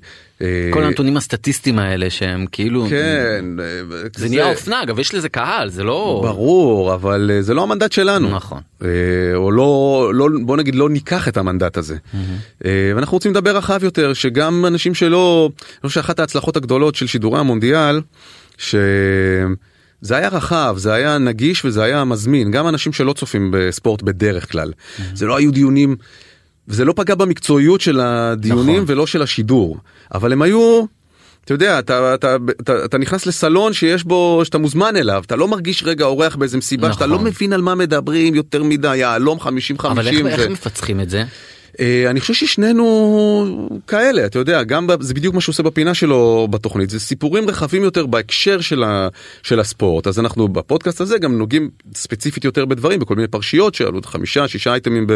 Speaker 2: כל הנתונים הסטטיסטיים האלה שהם כאילו
Speaker 3: כן
Speaker 2: זה נהיה אופנה אגב יש לזה קהל זה לא
Speaker 3: ברור אבל אה, זה לא המנדט שלנו.
Speaker 2: נכון.
Speaker 3: אה, או לא לא בוא נגיד לא ניקח את המנדט הזה. אה, ואנחנו רוצים לדבר רחב יותר שגם אנשים שלא אני חושב שאחת ההצלחות הגדולות של שידורי המונדיאל. שזה היה רחב זה היה נגיש וזה היה מזמין. גם אנשים שלא צופים בספורט בדרך כלל. זה לא היו דיונים וזה לא פגע במקצועיות של הדיונים
Speaker 2: נכון.
Speaker 3: ולא של השידור אבל הם היו. אתה יודע אתה, אתה, אתה, אתה נכנס לסלון שיש בו שאתה מוזמן אליו אתה לא מרגיש רגע אורח באיזה מסיבה שאתה לא
Speaker 2: נכון.
Speaker 3: מבין על מה מדברים יותר מדי יהלום 50
Speaker 2: אבל איך
Speaker 3: 50
Speaker 2: איך מפצחים את זה
Speaker 3: אה, אני חושב ששנינו כאלה אתה יודע גם זה בדיוק מה שהוא עושה בפינה שלו בתוכנית זה סיפורים רחבים יותר בהקשר של, ה, של הספורט אז אנחנו בפודקאסט הזה גם נוגעים ספציפית יותר בדברים בכל מיני פרשיות שעלו חמישה שישה אייטמים ב,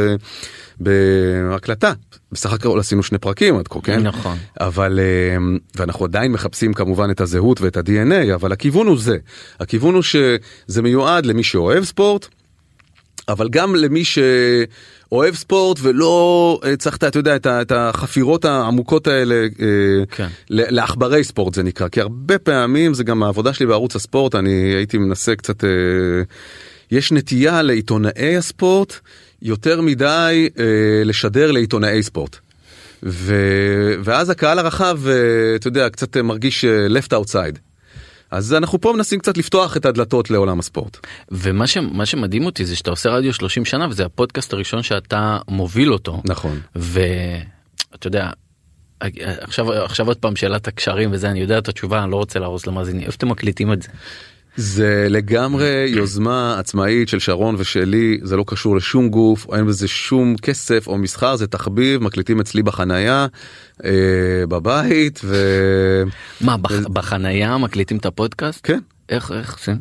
Speaker 3: בהקלטה בסך הכל עשינו שני פרקים עד כה כן
Speaker 2: נכון.
Speaker 3: אבל אה, ואנחנו עדיין מחפשים כמובן את הזהות ואת ה-DNA אבל הכיוון הוא זה הכיוון הוא שזה מיועד למי שאוהב ספורט. אבל גם למי שאוהב ספורט ולא אה, צריך, אתה יודע, את החפירות העמוקות האלה אה,
Speaker 2: כן.
Speaker 3: לעכברי ספורט זה נקרא, כי הרבה פעמים זה גם העבודה שלי בערוץ הספורט, אני הייתי מנסה קצת, יש נטייה לעיתונאי הספורט יותר מדי אה, לשדר לעיתונאי ספורט. ו... ואז הקהל הרחב, אה, אתה יודע, קצת אה, מרגיש אה, left outside. אז אנחנו פה מנסים קצת לפתוח את הדלתות לעולם הספורט.
Speaker 2: ומה ש, מה שמדהים אותי זה שאתה עושה רדיו 30 שנה וזה הפודקאסט הראשון שאתה מוביל אותו.
Speaker 3: נכון.
Speaker 2: ואתה יודע, עכשיו עכשיו עוד פעם שאלת הקשרים וזה אני יודע את התשובה אני לא רוצה להרוס למאזינים איפה אתם מקליטים את זה.
Speaker 3: זה לגמרי יוזמה עצמאית של שרון ושלי, זה לא קשור לשום גוף, אין בזה שום כסף או מסחר, זה תחביב, מקליטים אצלי בחנייה, אה, בבית, ו...
Speaker 2: מה בח, בחנייה מקליטים את הפודקאסט?
Speaker 3: כן,
Speaker 2: איך איך זה?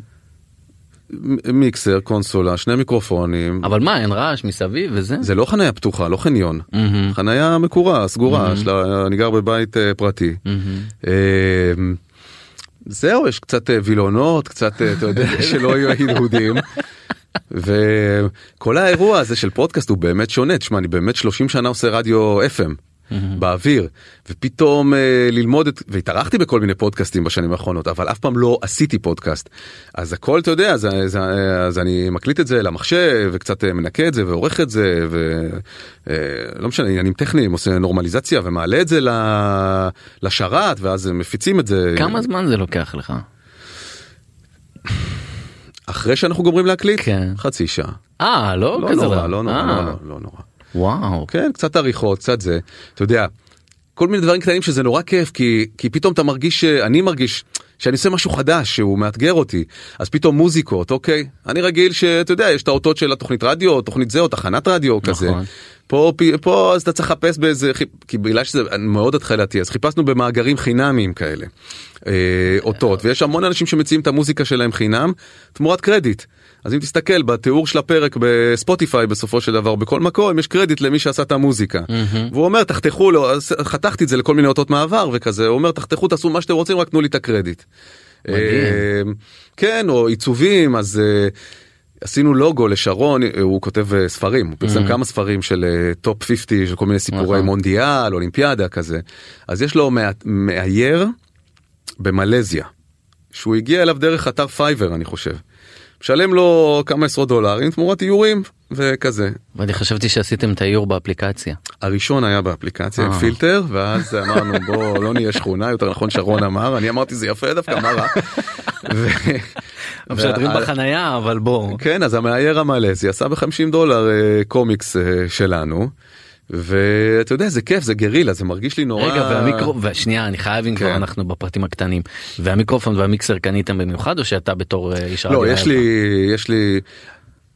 Speaker 3: מיקסר, קונסולה, שני מיקרופונים.
Speaker 2: אבל מה אין רעש מסביב וזה?
Speaker 3: זה לא חנייה פתוחה, לא חניון.
Speaker 2: מהמם.
Speaker 3: חנייה מקורה, סגורה, שלה, אני גר בבית אה, פרטי.
Speaker 2: מהמם.
Speaker 3: אה, זהו, יש קצת אה, וילונות, קצת, אה, אתה יודע, [laughs] שלא יהיו הדהודים. וכל האירוע הזה של פודקאסט הוא באמת שונה, תשמע, אני באמת 30 שנה עושה רדיו FM. באוויר ופתאום אה, ללמוד את והתארחתי בכל מיני פודקאסטים בשנים האחרונות אבל אף פעם לא עשיתי פודקאסט אז הכל אתה יודע אז, אז, אז אני מקליט את זה למחשב וקצת אה, מנקה את זה ועורך את זה ולא משנה עניינים טכניים עושה נורמליזציה ומעלה את זה ל- לשרת ואז מפיצים את זה
Speaker 2: כמה זמן זה לוקח לך?
Speaker 3: אחרי שאנחנו גומרים להקליט
Speaker 2: כן.
Speaker 3: חצי שעה
Speaker 2: אה לא
Speaker 3: לא
Speaker 2: כזה
Speaker 3: נורא
Speaker 2: רע.
Speaker 3: לא נורא
Speaker 2: אה,
Speaker 3: לא נורא, לא נורא.
Speaker 2: וואו.
Speaker 3: כן קצת עריכות קצת זה אתה יודע כל מיני דברים קטנים שזה נורא כיף כי כי פתאום אתה מרגיש אני מרגיש שאני עושה משהו חדש שהוא מאתגר אותי אז פתאום מוזיקות אוקיי אני רגיל שאתה יודע יש את האותות של התוכנית רדיו או תוכנית זה או תחנת רדיו כזה.
Speaker 2: נכון.
Speaker 3: פה פ- פה אז אתה צריך לחפש באיזה כי בגלל שזה מאוד התחלתי אז חיפשנו במאגרים חינמיים כאלה אה, אותות ויש המון אנשים שמציעים את המוזיקה שלהם חינם תמורת קרדיט. אז אם תסתכל בתיאור של הפרק בספוטיפיי בסופו של דבר בכל מקום יש קרדיט למי שעשה את המוזיקה. והוא אומר תחתכו לו אז חתכתי את זה לכל מיני אותות מעבר וכזה הוא אומר תחתכו תעשו מה שאתם רוצים רק תנו לי את הקרדיט. אה, כן או עיצובים אז אה, עשינו לוגו לשרון אה, הוא כותב אה, ספרים הוא פרסם כמה ספרים של top 50 של כל מיני סיפורי
Speaker 2: נכון.
Speaker 3: מונדיאל אולימפיאדה כזה אז יש לו מא- מאייר במלזיה שהוא הגיע אליו דרך אתר Fiverr אני חושב. משלם לו כמה עשרות דולרים תמורת איורים וכזה.
Speaker 2: ואני חשבתי שעשיתם את האיור באפליקציה.
Speaker 3: הראשון היה באפליקציה עם
Speaker 2: אה.
Speaker 3: פילטר ואז אמרנו בוא לא נהיה שכונה יותר נכון שרון אמר אני אמרתי זה יפה דווקא מה רע.
Speaker 2: משדרים בחנייה אבל בוא.
Speaker 3: כן אז המאייר המלזי עשה ב-50 דולר אה, קומיקס אה, שלנו. ואתה יודע זה כיף זה גרילה זה מרגיש לי נורא
Speaker 2: רגע והמיקרו ושנייה אני חייב אם כבר
Speaker 3: כן.
Speaker 2: אנחנו בפרטים הקטנים והמיקרופון והמיקסר קניתם במיוחד או שאתה בתור אה, איש?
Speaker 3: לא יש לי יש לי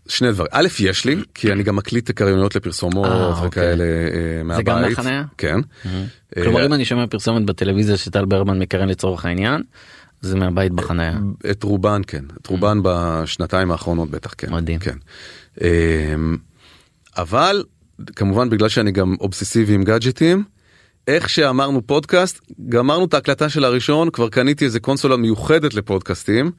Speaker 3: שני דברים א' יש לי כי אני גם מקליט קרייניות לפרסומות
Speaker 2: אה, אוקיי.
Speaker 3: וכאלה אה, מהבית.
Speaker 2: גם מהחניה?
Speaker 3: כן.
Speaker 2: לך? כלומר אם אני שומע פרסומת בטלוויזיה שטל ברמן מקרן לצורך העניין זה מהבית בחנייה.
Speaker 3: את רובן כן את רובן בשנתיים האחרונות בטח כן
Speaker 2: מדהים.
Speaker 3: כן אבל כמובן בגלל שאני גם אובססיבי עם גאדג'טים איך שאמרנו פודקאסט גמרנו את ההקלטה של הראשון כבר קניתי איזה קונסולה מיוחדת לפודקאסטים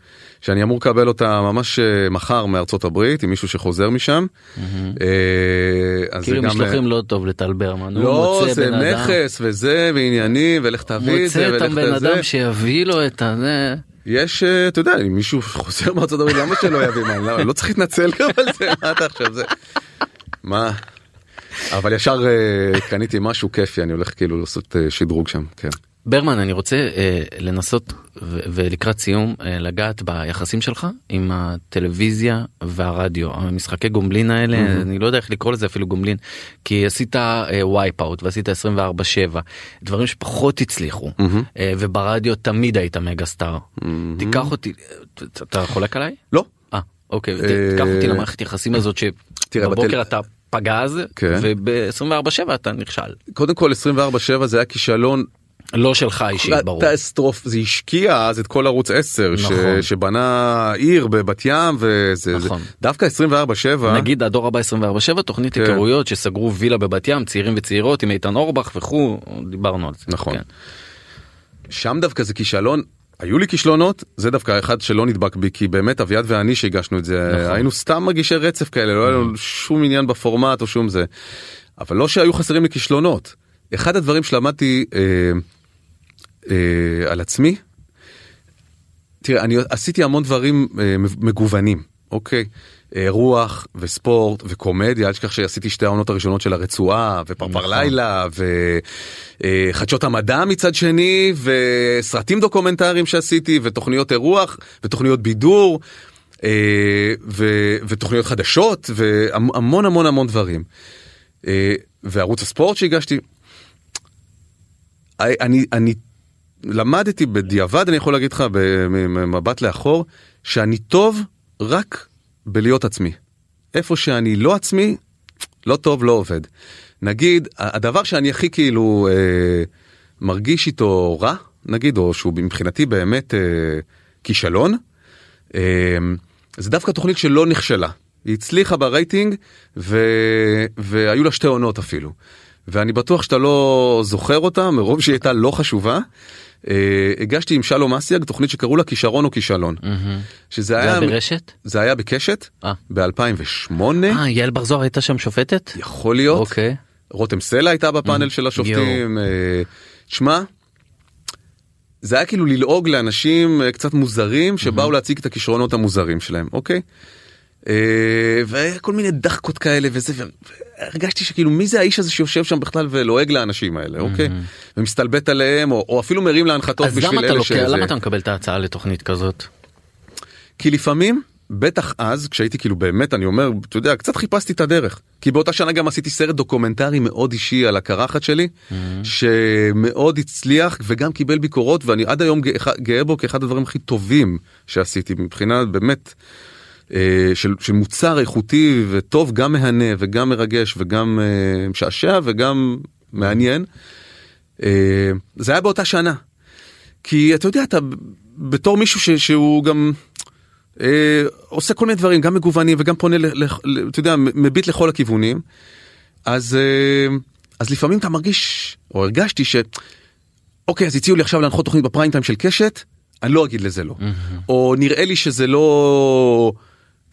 Speaker 3: שאני אמור לקבל אותה ממש אה, מחר מארצות הברית עם מישהו שחוזר משם. אה,
Speaker 2: כאילו
Speaker 3: זה
Speaker 2: משלוחים לא טוב לטל ברמן.
Speaker 3: לא זה
Speaker 2: בן אדם-
Speaker 3: מכס וזה ועניינים ולך תביא את זה
Speaker 2: מוצא את
Speaker 3: ולך
Speaker 2: הבן. אדם שיביא לו את הזה.
Speaker 3: יש אה, אתה יודע אם מישהו חוזר [laughs] מארצות הברית למה שלא יביא מה לא, לא צריך להתנצל גם על זה מה אתה עכשיו זה. מה. אבל ישר אה, קניתי משהו כיפי אני הולך כאילו לעשות אה, שדרוג שם כן.
Speaker 2: ברמן אני רוצה אה, לנסות ו- ולקראת סיום אה, לגעת ביחסים שלך עם הטלוויזיה והרדיו המשחקי גומלין האלה
Speaker 3: מהמם.
Speaker 2: אני לא יודע איך לקרוא לזה אפילו גומלין כי עשית Wipeout ועשית 24 7 דברים שפחות הצליחו
Speaker 3: מהמם.
Speaker 2: אה, וברדיו תמיד היית mega star
Speaker 3: מהמם.
Speaker 2: תיקח אותי אתה- חולק עליי?
Speaker 3: לא.
Speaker 2: אה אוקיי
Speaker 3: אה,
Speaker 2: תיקח אותי למערכת יחסים הזאת שבבוקר אתה פגז
Speaker 3: כן.
Speaker 2: וב-24 7 אתה נכשל
Speaker 3: קודם כל 24/7 זה היה כישלון
Speaker 2: לא שלך אישית ברור.
Speaker 3: catastrophe זה השקיע אז את כל ערוץ 10 ש-
Speaker 2: נכון.
Speaker 3: שבנה עיר בבת ים וזה זה-
Speaker 2: נכון.
Speaker 3: דווקא 24/7
Speaker 2: נגיד הדור הבא 24 7 תוכנית
Speaker 3: כן.
Speaker 2: היכרויות שסגרו וילה בבת ים צעירים וצעירות עם איתן אורבך וכו' דיברנו על זה.
Speaker 3: נכון.
Speaker 2: כן.
Speaker 3: שם דווקא זה כישלון היו לי כישלונות, זה דווקא אחד שלא נדבק בי, כי באמת אביעד ואני שהגשנו את זה,
Speaker 2: נכון.
Speaker 3: היינו סתם מגישי רצף כאלה, לא היה לנו שום עניין בפורמט או שום זה. אבל לא שהיו חסרים לי כישלונות. אחד הדברים שלמדתי אה, אה, על עצמי, תראה, אני עשיתי המון דברים אה, מגוונים, אוקיי? אה, רוח וספורט וקומדיה, אל תשכח שעשיתי שתי העונות הראשונות של הרצועה ופרפר
Speaker 2: נכון.
Speaker 3: לילה וחדשות המדע מצד שני וסרטים דוקומנטריים שעשיתי ותוכניות אירוח ותוכניות בידור אה, ו- ותוכניות חדשות והמון המון המון דברים. אה, וערוץ הספורט שהגשתי. אה, אני, אני למדתי בדיעבד, אני יכול להגיד לך במבט לאחור, שאני טוב רק בלהיות עצמי. איפה שאני לא עצמי, לא טוב, לא עובד. נגיד, הדבר שאני הכי כאילו אה, מרגיש איתו רע, נגיד, או שהוא מבחינתי באמת אה, כישלון, אה, זה דווקא תוכנית שלא נכשלה. היא הצליחה ברייטינג ו... והיו לה שתי עונות אפילו. ואני בטוח שאתה לא זוכר אותה מרוב שהיא הייתה לא חשובה. אה, הגשתי עם שלום אסיאג תוכנית שקראו לה כישרון או כישלון. שזה
Speaker 2: זה
Speaker 3: היה
Speaker 2: ברשת?
Speaker 3: זה היה בקשת
Speaker 2: אה.
Speaker 3: ב-2008
Speaker 2: אה, יעל בר זוהר הייתה שם שופטת?
Speaker 3: יכול להיות
Speaker 2: אוקיי.
Speaker 3: רותם סלע הייתה בפאנל של השופטים. אה, שמע, זה היה כאילו ללעוג לאנשים קצת מוזרים שבאו להציג את הכישרונות המוזרים שלהם, אוקיי? אה, וכל מיני דחקות כאלה וזה, והרגשתי שכאילו מי זה האיש הזה שיושב שם בכלל ולועג לאנשים האלה, אוקיי? ומסתלבט עליהם, או או אפילו מרים להנחתות
Speaker 2: אז
Speaker 3: בשביל אלה
Speaker 2: לוקח,
Speaker 3: שזה.
Speaker 2: למה אתה מקבל את ההצעה לתוכנית כזאת?
Speaker 3: כי לפעמים, בטח אז, כשהייתי כאילו באמת, אני אומר, אתה יודע, קצת חיפשתי את הדרך. כי באותה שנה גם עשיתי סרט דוקומנטרי מאוד אישי על הקרחת שלי, שמאוד הצליח וגם קיבל ביקורות, ואני עד היום גאה, בו כאחד הדברים הכי טובים שעשיתי, מבחינה באמת של, של מוצר איכותי וטוב, גם מהנה וגם מרגש וגם אה, משעשע וגם מעניין. אה, זה היה באותה שנה. כי אתה יודע, אתה בתור מישהו ש, שהוא גם אה, עושה כל מיני דברים, גם מגוונים וגם פונה, ל, ל, ל, אתה יודע, מביט לכל הכיוונים, אז, אה, אז לפעמים אתה מרגיש, או הרגשתי ש... אוקיי, אז הציעו לי עכשיו להנחות תוכנית בפריים טיים של קשת, אני לא אגיד לזה לא. או נראה לי שזה לא...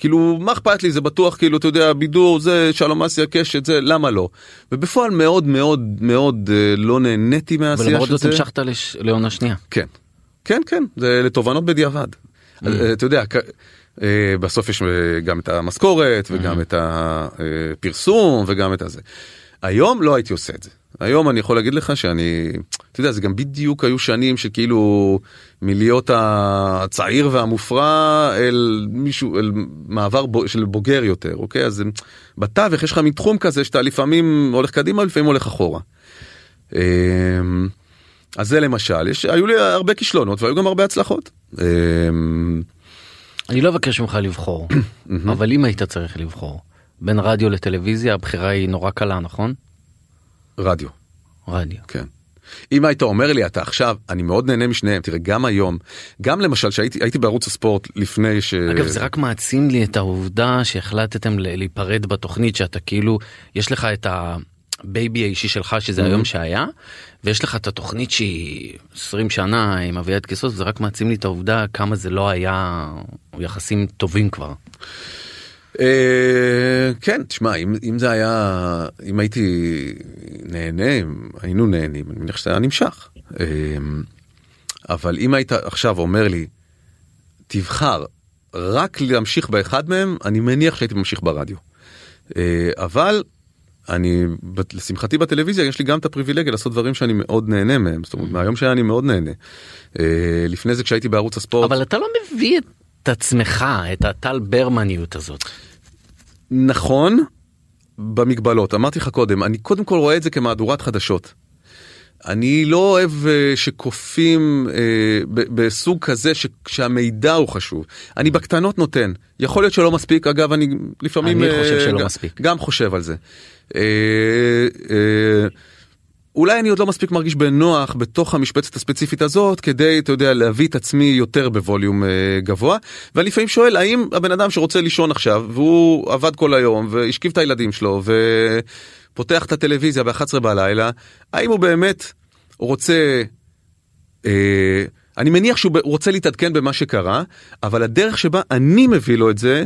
Speaker 3: כאילו, מה אכפת לי, זה בטוח, כאילו, אתה יודע, בידור, זה, שלום אסיה, קשת, זה, למה לא? ובפועל מאוד מאוד מאוד אה, לא נהניתי מהעשייה של זה.
Speaker 2: ולמרות זאת המשכת לש- לעונה שנייה.
Speaker 3: כן, כן, כן, זה לתובנות בדיעבד. אה, אתה יודע, אה, בסוף יש גם את המשכורת וגם את הפרסום וגם את הזה. היום לא הייתי עושה את זה. היום אני יכול להגיד לך שאני, אתה יודע, זה גם בדיוק היו שנים שכאילו מלהיות הצעיר והמופרע אל מישהו, אל מעבר בו- של בוגר יותר, אוקיי? אז בתווך יש לך מין תחום כזה שאתה לפעמים הולך קדימה, לפעמים הולך אחורה. אמ, אז זה למשל, יש, היו לי הרבה כישלונות והיו גם הרבה הצלחות. אמ,
Speaker 2: אני לא אבקש ממך לבחור, [coughs] אבל אם היית צריך לבחור בין רדיו לטלוויזיה הבחירה היא נורא קלה נכון?
Speaker 3: רדיו,
Speaker 2: רדיו.
Speaker 3: כן. אם היית אומר לי אתה עכשיו אני מאוד נהנה משניהם תראה גם היום גם למשל שהייתי הייתי בערוץ הספורט לפני ש...
Speaker 2: אגב זה רק מעצים לי את העובדה שהחלטתם להיפרד בתוכנית שאתה כאילו יש לך את הבייבי האישי שלך שזה היום שהיה ויש לך את התוכנית שהיא 20 שנה עם אביעד קיסוס זה רק מעצים לי את העובדה כמה זה לא היה יחסים טובים כבר.
Speaker 3: אה, כן תשמע אם, אם זה היה אם הייתי נהנה אם היינו נהנים אני מניח שזה היה נמשך. אה, אבל אם היית עכשיו אומר לי תבחר רק להמשיך באחד מהם אני מניח שהייתי ממשיך ברדיו. אה, אבל אני לשמחתי בטלוויזיה יש לי גם את הפריבילגיה לעשות דברים שאני מאוד נהנה מהם. זאת אומרת מהיום שהיה אני מאוד נהנה. לפני זה כשהייתי בערוץ הספורט
Speaker 2: אבל אתה לא מביא את עצמך את הטל ברמניות הזאת.
Speaker 3: נכון במגבלות אמרתי לך קודם אני קודם כל רואה את זה כמהדורת חדשות. אני לא אוהב אה, שכופים אה, בסוג כזה ש- שהמידע הוא חשוב אני בקטנות נותן יכול להיות שלא מספיק אגב אני לפעמים
Speaker 2: אני חושב
Speaker 3: אה,
Speaker 2: שלא
Speaker 3: גם-
Speaker 2: מספיק.
Speaker 3: גם חושב על זה. אה, אה, אולי אני עוד לא מספיק מרגיש בנוח בתוך המשבצת הספציפית הזאת כדי אתה יודע להביא את עצמי יותר בווליום אה, גבוה ואני לפעמים שואל האם הבן אדם שרוצה לישון עכשיו והוא עבד כל היום והשכיב את הילדים שלו ופותח את הטלוויזיה ב-11 בלילה האם הוא באמת רוצה אה, אני מניח שהוא רוצה להתעדכן במה שקרה, אבל הדרך שבה אני מביא לו את זה,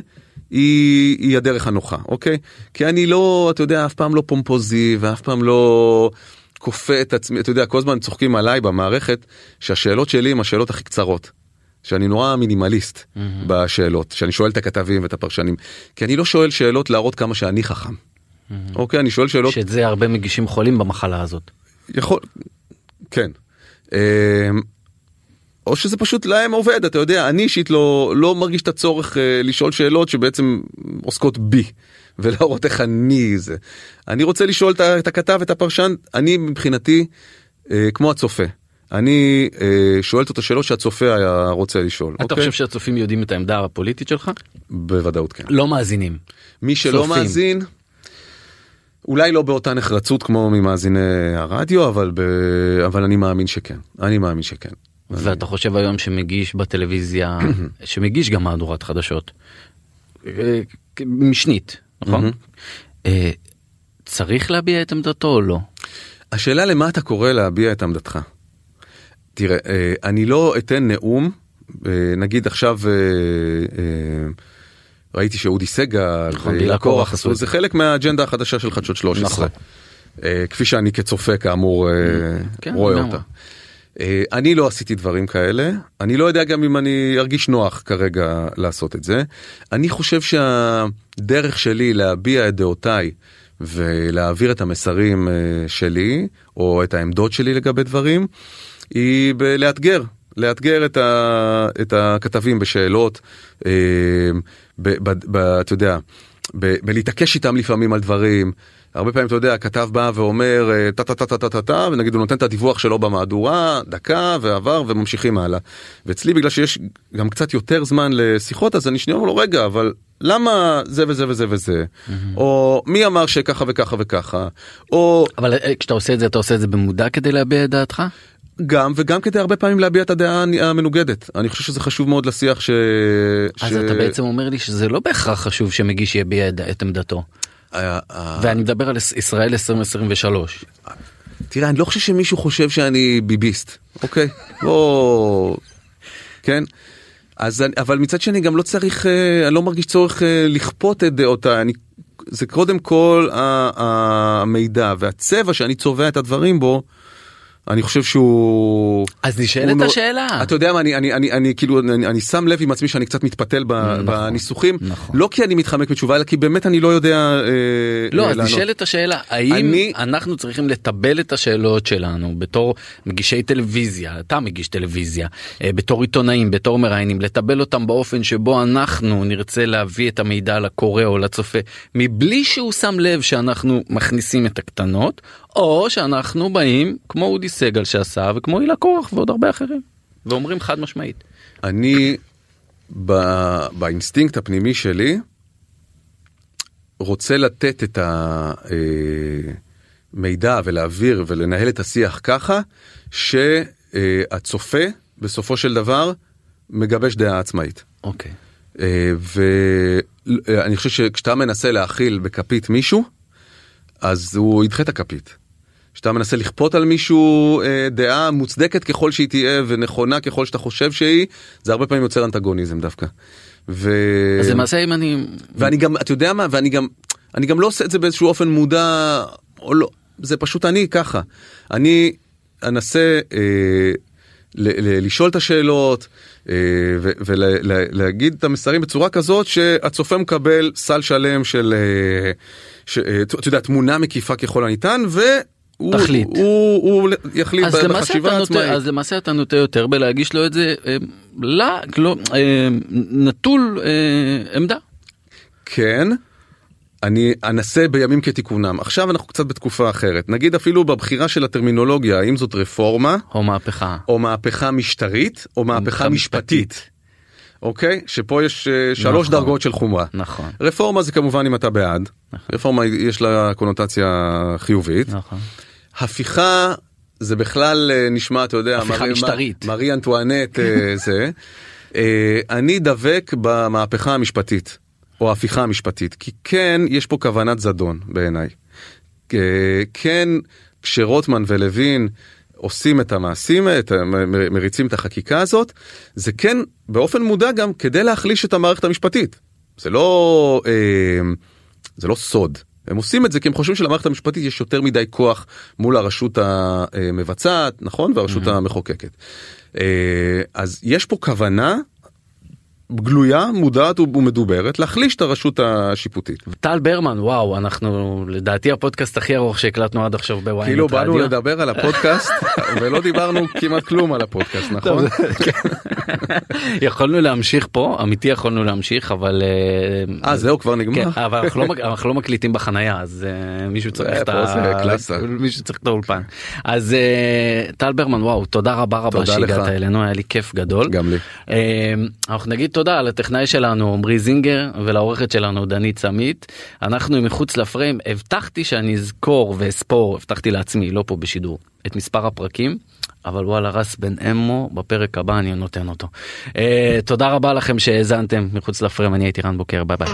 Speaker 3: היא, היא הדרך הנוחה, אוקיי? כי אני לא, אתה יודע, אף פעם לא פומפוזי ואף פעם לא כופה את עצמי, אתה יודע, כל הזמן צוחקים עליי במערכת, שהשאלות שלי הן השאלות הכי קצרות. שאני נורא מינימליסט mm-hmm. בשאלות, שאני שואל את הכתבים ואת הפרשנים, כי אני לא שואל שאלות להראות כמה שאני חכם. Mm-hmm. אוקיי, אני שואל שאלות...
Speaker 2: שאת זה הרבה מגישים חולים במחלה הזאת.
Speaker 3: יכול, כן. אמ, או שזה פשוט להם עובד, אתה יודע, אני אישית לא, לא מרגיש את הצורך אה, לשאול שאלות שבעצם עוסקות בי, ולהראות איך אני זה. אני רוצה לשאול את הכתב, את הפרשן, אני מבחינתי אה, כמו הצופה. אני אה, שואל את השאלות שהצופה היה רוצה לשאול.
Speaker 2: אתה
Speaker 3: אוקיי?
Speaker 2: חושב שהצופים יודעים את העמדה הפוליטית שלך?
Speaker 3: בוודאות כן.
Speaker 2: לא מאזינים.
Speaker 3: מי שלא
Speaker 2: צופים.
Speaker 3: מאזין, אולי לא באותה נחרצות כמו ממאזיני הרדיו, אבל, ב... אבל אני מאמין שכן. אני מאמין שכן.
Speaker 2: ואתה חושב היום שמגיש בטלוויזיה, [clears throat] שמגיש גם מהדורת חדשות, אה, משנית, נכון? אה, צריך להביע את עמדתו או לא?
Speaker 3: השאלה למה אתה קורא להביע את עמדתך. תראה, אה, אני לא אתן נאום, אה, נגיד עכשיו ראיתי שאודי סגל
Speaker 2: נכון,
Speaker 3: והילה
Speaker 2: הילה
Speaker 3: קורח
Speaker 2: עשו
Speaker 3: זה חלק מהאג'נדה החדשה של חדשות 13.
Speaker 2: נכון.
Speaker 3: כפי שאני כצופה כאמור
Speaker 2: כן,
Speaker 3: רואה. אותה. אה, אני לא עשיתי דברים כאלה, אני לא יודע גם אם אני ארגיש נוח כרגע לעשות את זה. אני חושב שהדרך שלי להביע את דעותיי ולהעביר את המסרים אה, שלי, או את העמדות שלי לגבי דברים, היא בלאתגר, לאתגר את, ה, את הכתבים בשאלות, אה, ב, ב, ב, אתה יודע, ב, בלהתעקש איתם לפעמים על דברים. הרבה פעמים אתה יודע, הכתב בא ואומר אה, טה טה טה טה טה טה טה, ונגיד הוא נותן את הדיווח שלו במהדורה, דקה ועבר וממשיכים הלאה. ואצלי בגלל שיש גם קצת יותר זמן לשיחות, אז אני שנייה אומר לו רגע, אבל למה זה וזה וזה וזה? או מי אמר שככה וככה וככה? או
Speaker 2: אבל אה, כשאתה עושה את זה, אתה עושה את זה במודע כדי להביע את דעתך?
Speaker 3: גם וגם כדי הרבה פעמים להביע את הדעה המנוגדת. אני חושב שזה חשוב מאוד לשיח ש...
Speaker 2: אז
Speaker 3: ש...
Speaker 2: אתה בעצם אומר לי שזה לא בהכרח חשוב שמגיש יביע את- את עמדתו. ואני מדבר על ישראל 2023.
Speaker 3: תראה, אני לא חושב שמישהו חושב שאני ביביסט, אוקיי? בוא... כן? אז אני, אבל מצד שני גם לא צריך, אה, אני לא מרגיש צורך אה, לכפות את דעותיי, אני, זה קודם כל המידע והצבע שאני צובע את הדברים בו, אני חושב שהוא...
Speaker 2: אז נשאלת השאלה.
Speaker 3: אתה יודע מה, אני, אני, אני, אני כאילו, אני, אני שם לב עם עצמי שאני קצת מתפתל ב,
Speaker 2: נכון,
Speaker 3: בניסוחים,
Speaker 2: נכון.
Speaker 3: לא כי אני מתחמק מתשובה, אלא כי באמת אני לא יודע אה,
Speaker 2: לא, אז. נשאלת השאלה, האם
Speaker 3: אני-
Speaker 2: אנחנו צריכים לטבל את השאלות שלנו בתור מגישי טלוויזיה, אתה מגיש טלוויזיה, אה, בתור עיתונאים, בתור מראיינים, לטבל אותם באופן שבו אנחנו נרצה להביא את המידע לקורא או לצופה, מבלי שהוא שם לב שאנחנו מכניסים את הקטנות, או שאנחנו באים כמו אודי סגל שעשה וכמו הילה קורח ועוד הרבה אחרים, ואומרים חד משמעית.
Speaker 3: אני ב- באינסטינקט הפנימי שלי רוצה לתת את המידע ולהעביר ולנהל את השיח ככה שהצופה בסופו של דבר מגבש דעה עצמאית.
Speaker 2: אוקיי.
Speaker 3: ואני חושב שכשאתה מנסה להכיל בכפית מישהו, אז הוא ידחה את הכפית. כשאתה מנסה לכפות על מישהו אה, דעה מוצדקת ככל שהיא תהיה ונכונה ככל שאתה חושב שהיא, זה הרבה פעמים יוצר אנטגוניזם דווקא. ו...
Speaker 2: אז למעשה אם אני...
Speaker 3: ואני גם, אתה יודע מה, ואני גם, אני גם לא עושה את זה באיזשהו אופן מודע, או לא, זה פשוט אני ככה. אני אנסה אה, ל- ל- לשאול את השאלות אה, ולהגיד את המסרים בצורה כזאת שהצופה מקבל סל שלם של, אה, ש, אה, אתה יודע, תמונה מקיפה ככל הניתן, והוא
Speaker 2: תחליט.
Speaker 3: הוא, הוא יחליט
Speaker 2: אז
Speaker 3: בחשיבה
Speaker 2: נוטה,
Speaker 3: העצמאית.
Speaker 2: אז למעשה אתה נוטה יותר בלהגיש לו את זה אה, לא, לא, אה, נטול אה, עמדה.
Speaker 3: כן. אני אנסה בימים כתיקונם. עכשיו אנחנו קצת בתקופה אחרת. נגיד אפילו בבחירה של הטרמינולוגיה, האם זאת רפורמה,
Speaker 2: או מהפכה.
Speaker 3: או מהפכה משטרית, או מהפכה
Speaker 2: משפטית.
Speaker 3: משפטית. אוקיי? שפה יש אה, שלוש
Speaker 2: נכון.
Speaker 3: דרגות של חומרה.
Speaker 2: נכון.
Speaker 3: רפורמה זה כמובן אם אתה בעד. רפורמה יש לה קונוטציה חיובית.
Speaker 2: נכון.
Speaker 3: הפיכה זה בכלל אה, נשמע, אתה יודע,
Speaker 2: הפיכה
Speaker 3: מרי-
Speaker 2: משטרית.
Speaker 3: מרי אנטואנט אה, [laughs] זה. אה, אני דבק במהפכה המשפטית, או ההפיכה המשפטית, כי כן, יש פה כוונת זדון בעיניי. אה, כן, כשרוטמן ולוין עושים את המעשים, את, מריצים את החקיקה הזאת, זה כן באופן מודע גם כדי להחליש את המערכת המשפטית. זה לא, אה, זה לא סוד. הם עושים את זה כי הם חושבים שלמערכת המשפטית יש יותר מדי כוח מול הרשות המבצעת, נכון? והרשות המחוקקת. אה, אז יש פה כוונה גלויה, מודעת ומדוברת להחליש את הרשות השיפוטית.
Speaker 2: טל ברמן וואו אנחנו לדעתי הפודקאסט הכי ארוך שהקלטנו עד עכשיו בוויינט
Speaker 3: כאילו באנו לדבר על הפודקאסט [laughs] ולא דיברנו כמעט כלום על הפודקאסט נכון?
Speaker 2: יכולנו להמשיך פה אמיתי יכולנו להמשיך אבל
Speaker 3: אה, אה זהו כבר נגמר?
Speaker 2: כן, אבל אנחנו לא, [laughs] לא מקליטים בחנייה אז uh, מישהו צריך את ה... מישהו צריך את האולפן. אז טל ברמן וואו תודה רבה רבה שהגעת אלינו היה לי כיף גדול.
Speaker 3: גם לי.
Speaker 2: אנחנו נגיד תודה לטכנאי שלנו עמרי זינגר ולעורכת שלנו דנית סמית אנחנו מחוץ לפריים הבטחתי שאני אזכור ואספור הבטחתי לעצמי לא פה בשידור את מספר הפרקים אבל וואלה רס בן אמו בפרק הבא אני נותן אותו. Uh, תודה רבה לכם שהאזנתם מחוץ לפריים אני הייתי רן בוקר ביי ביי.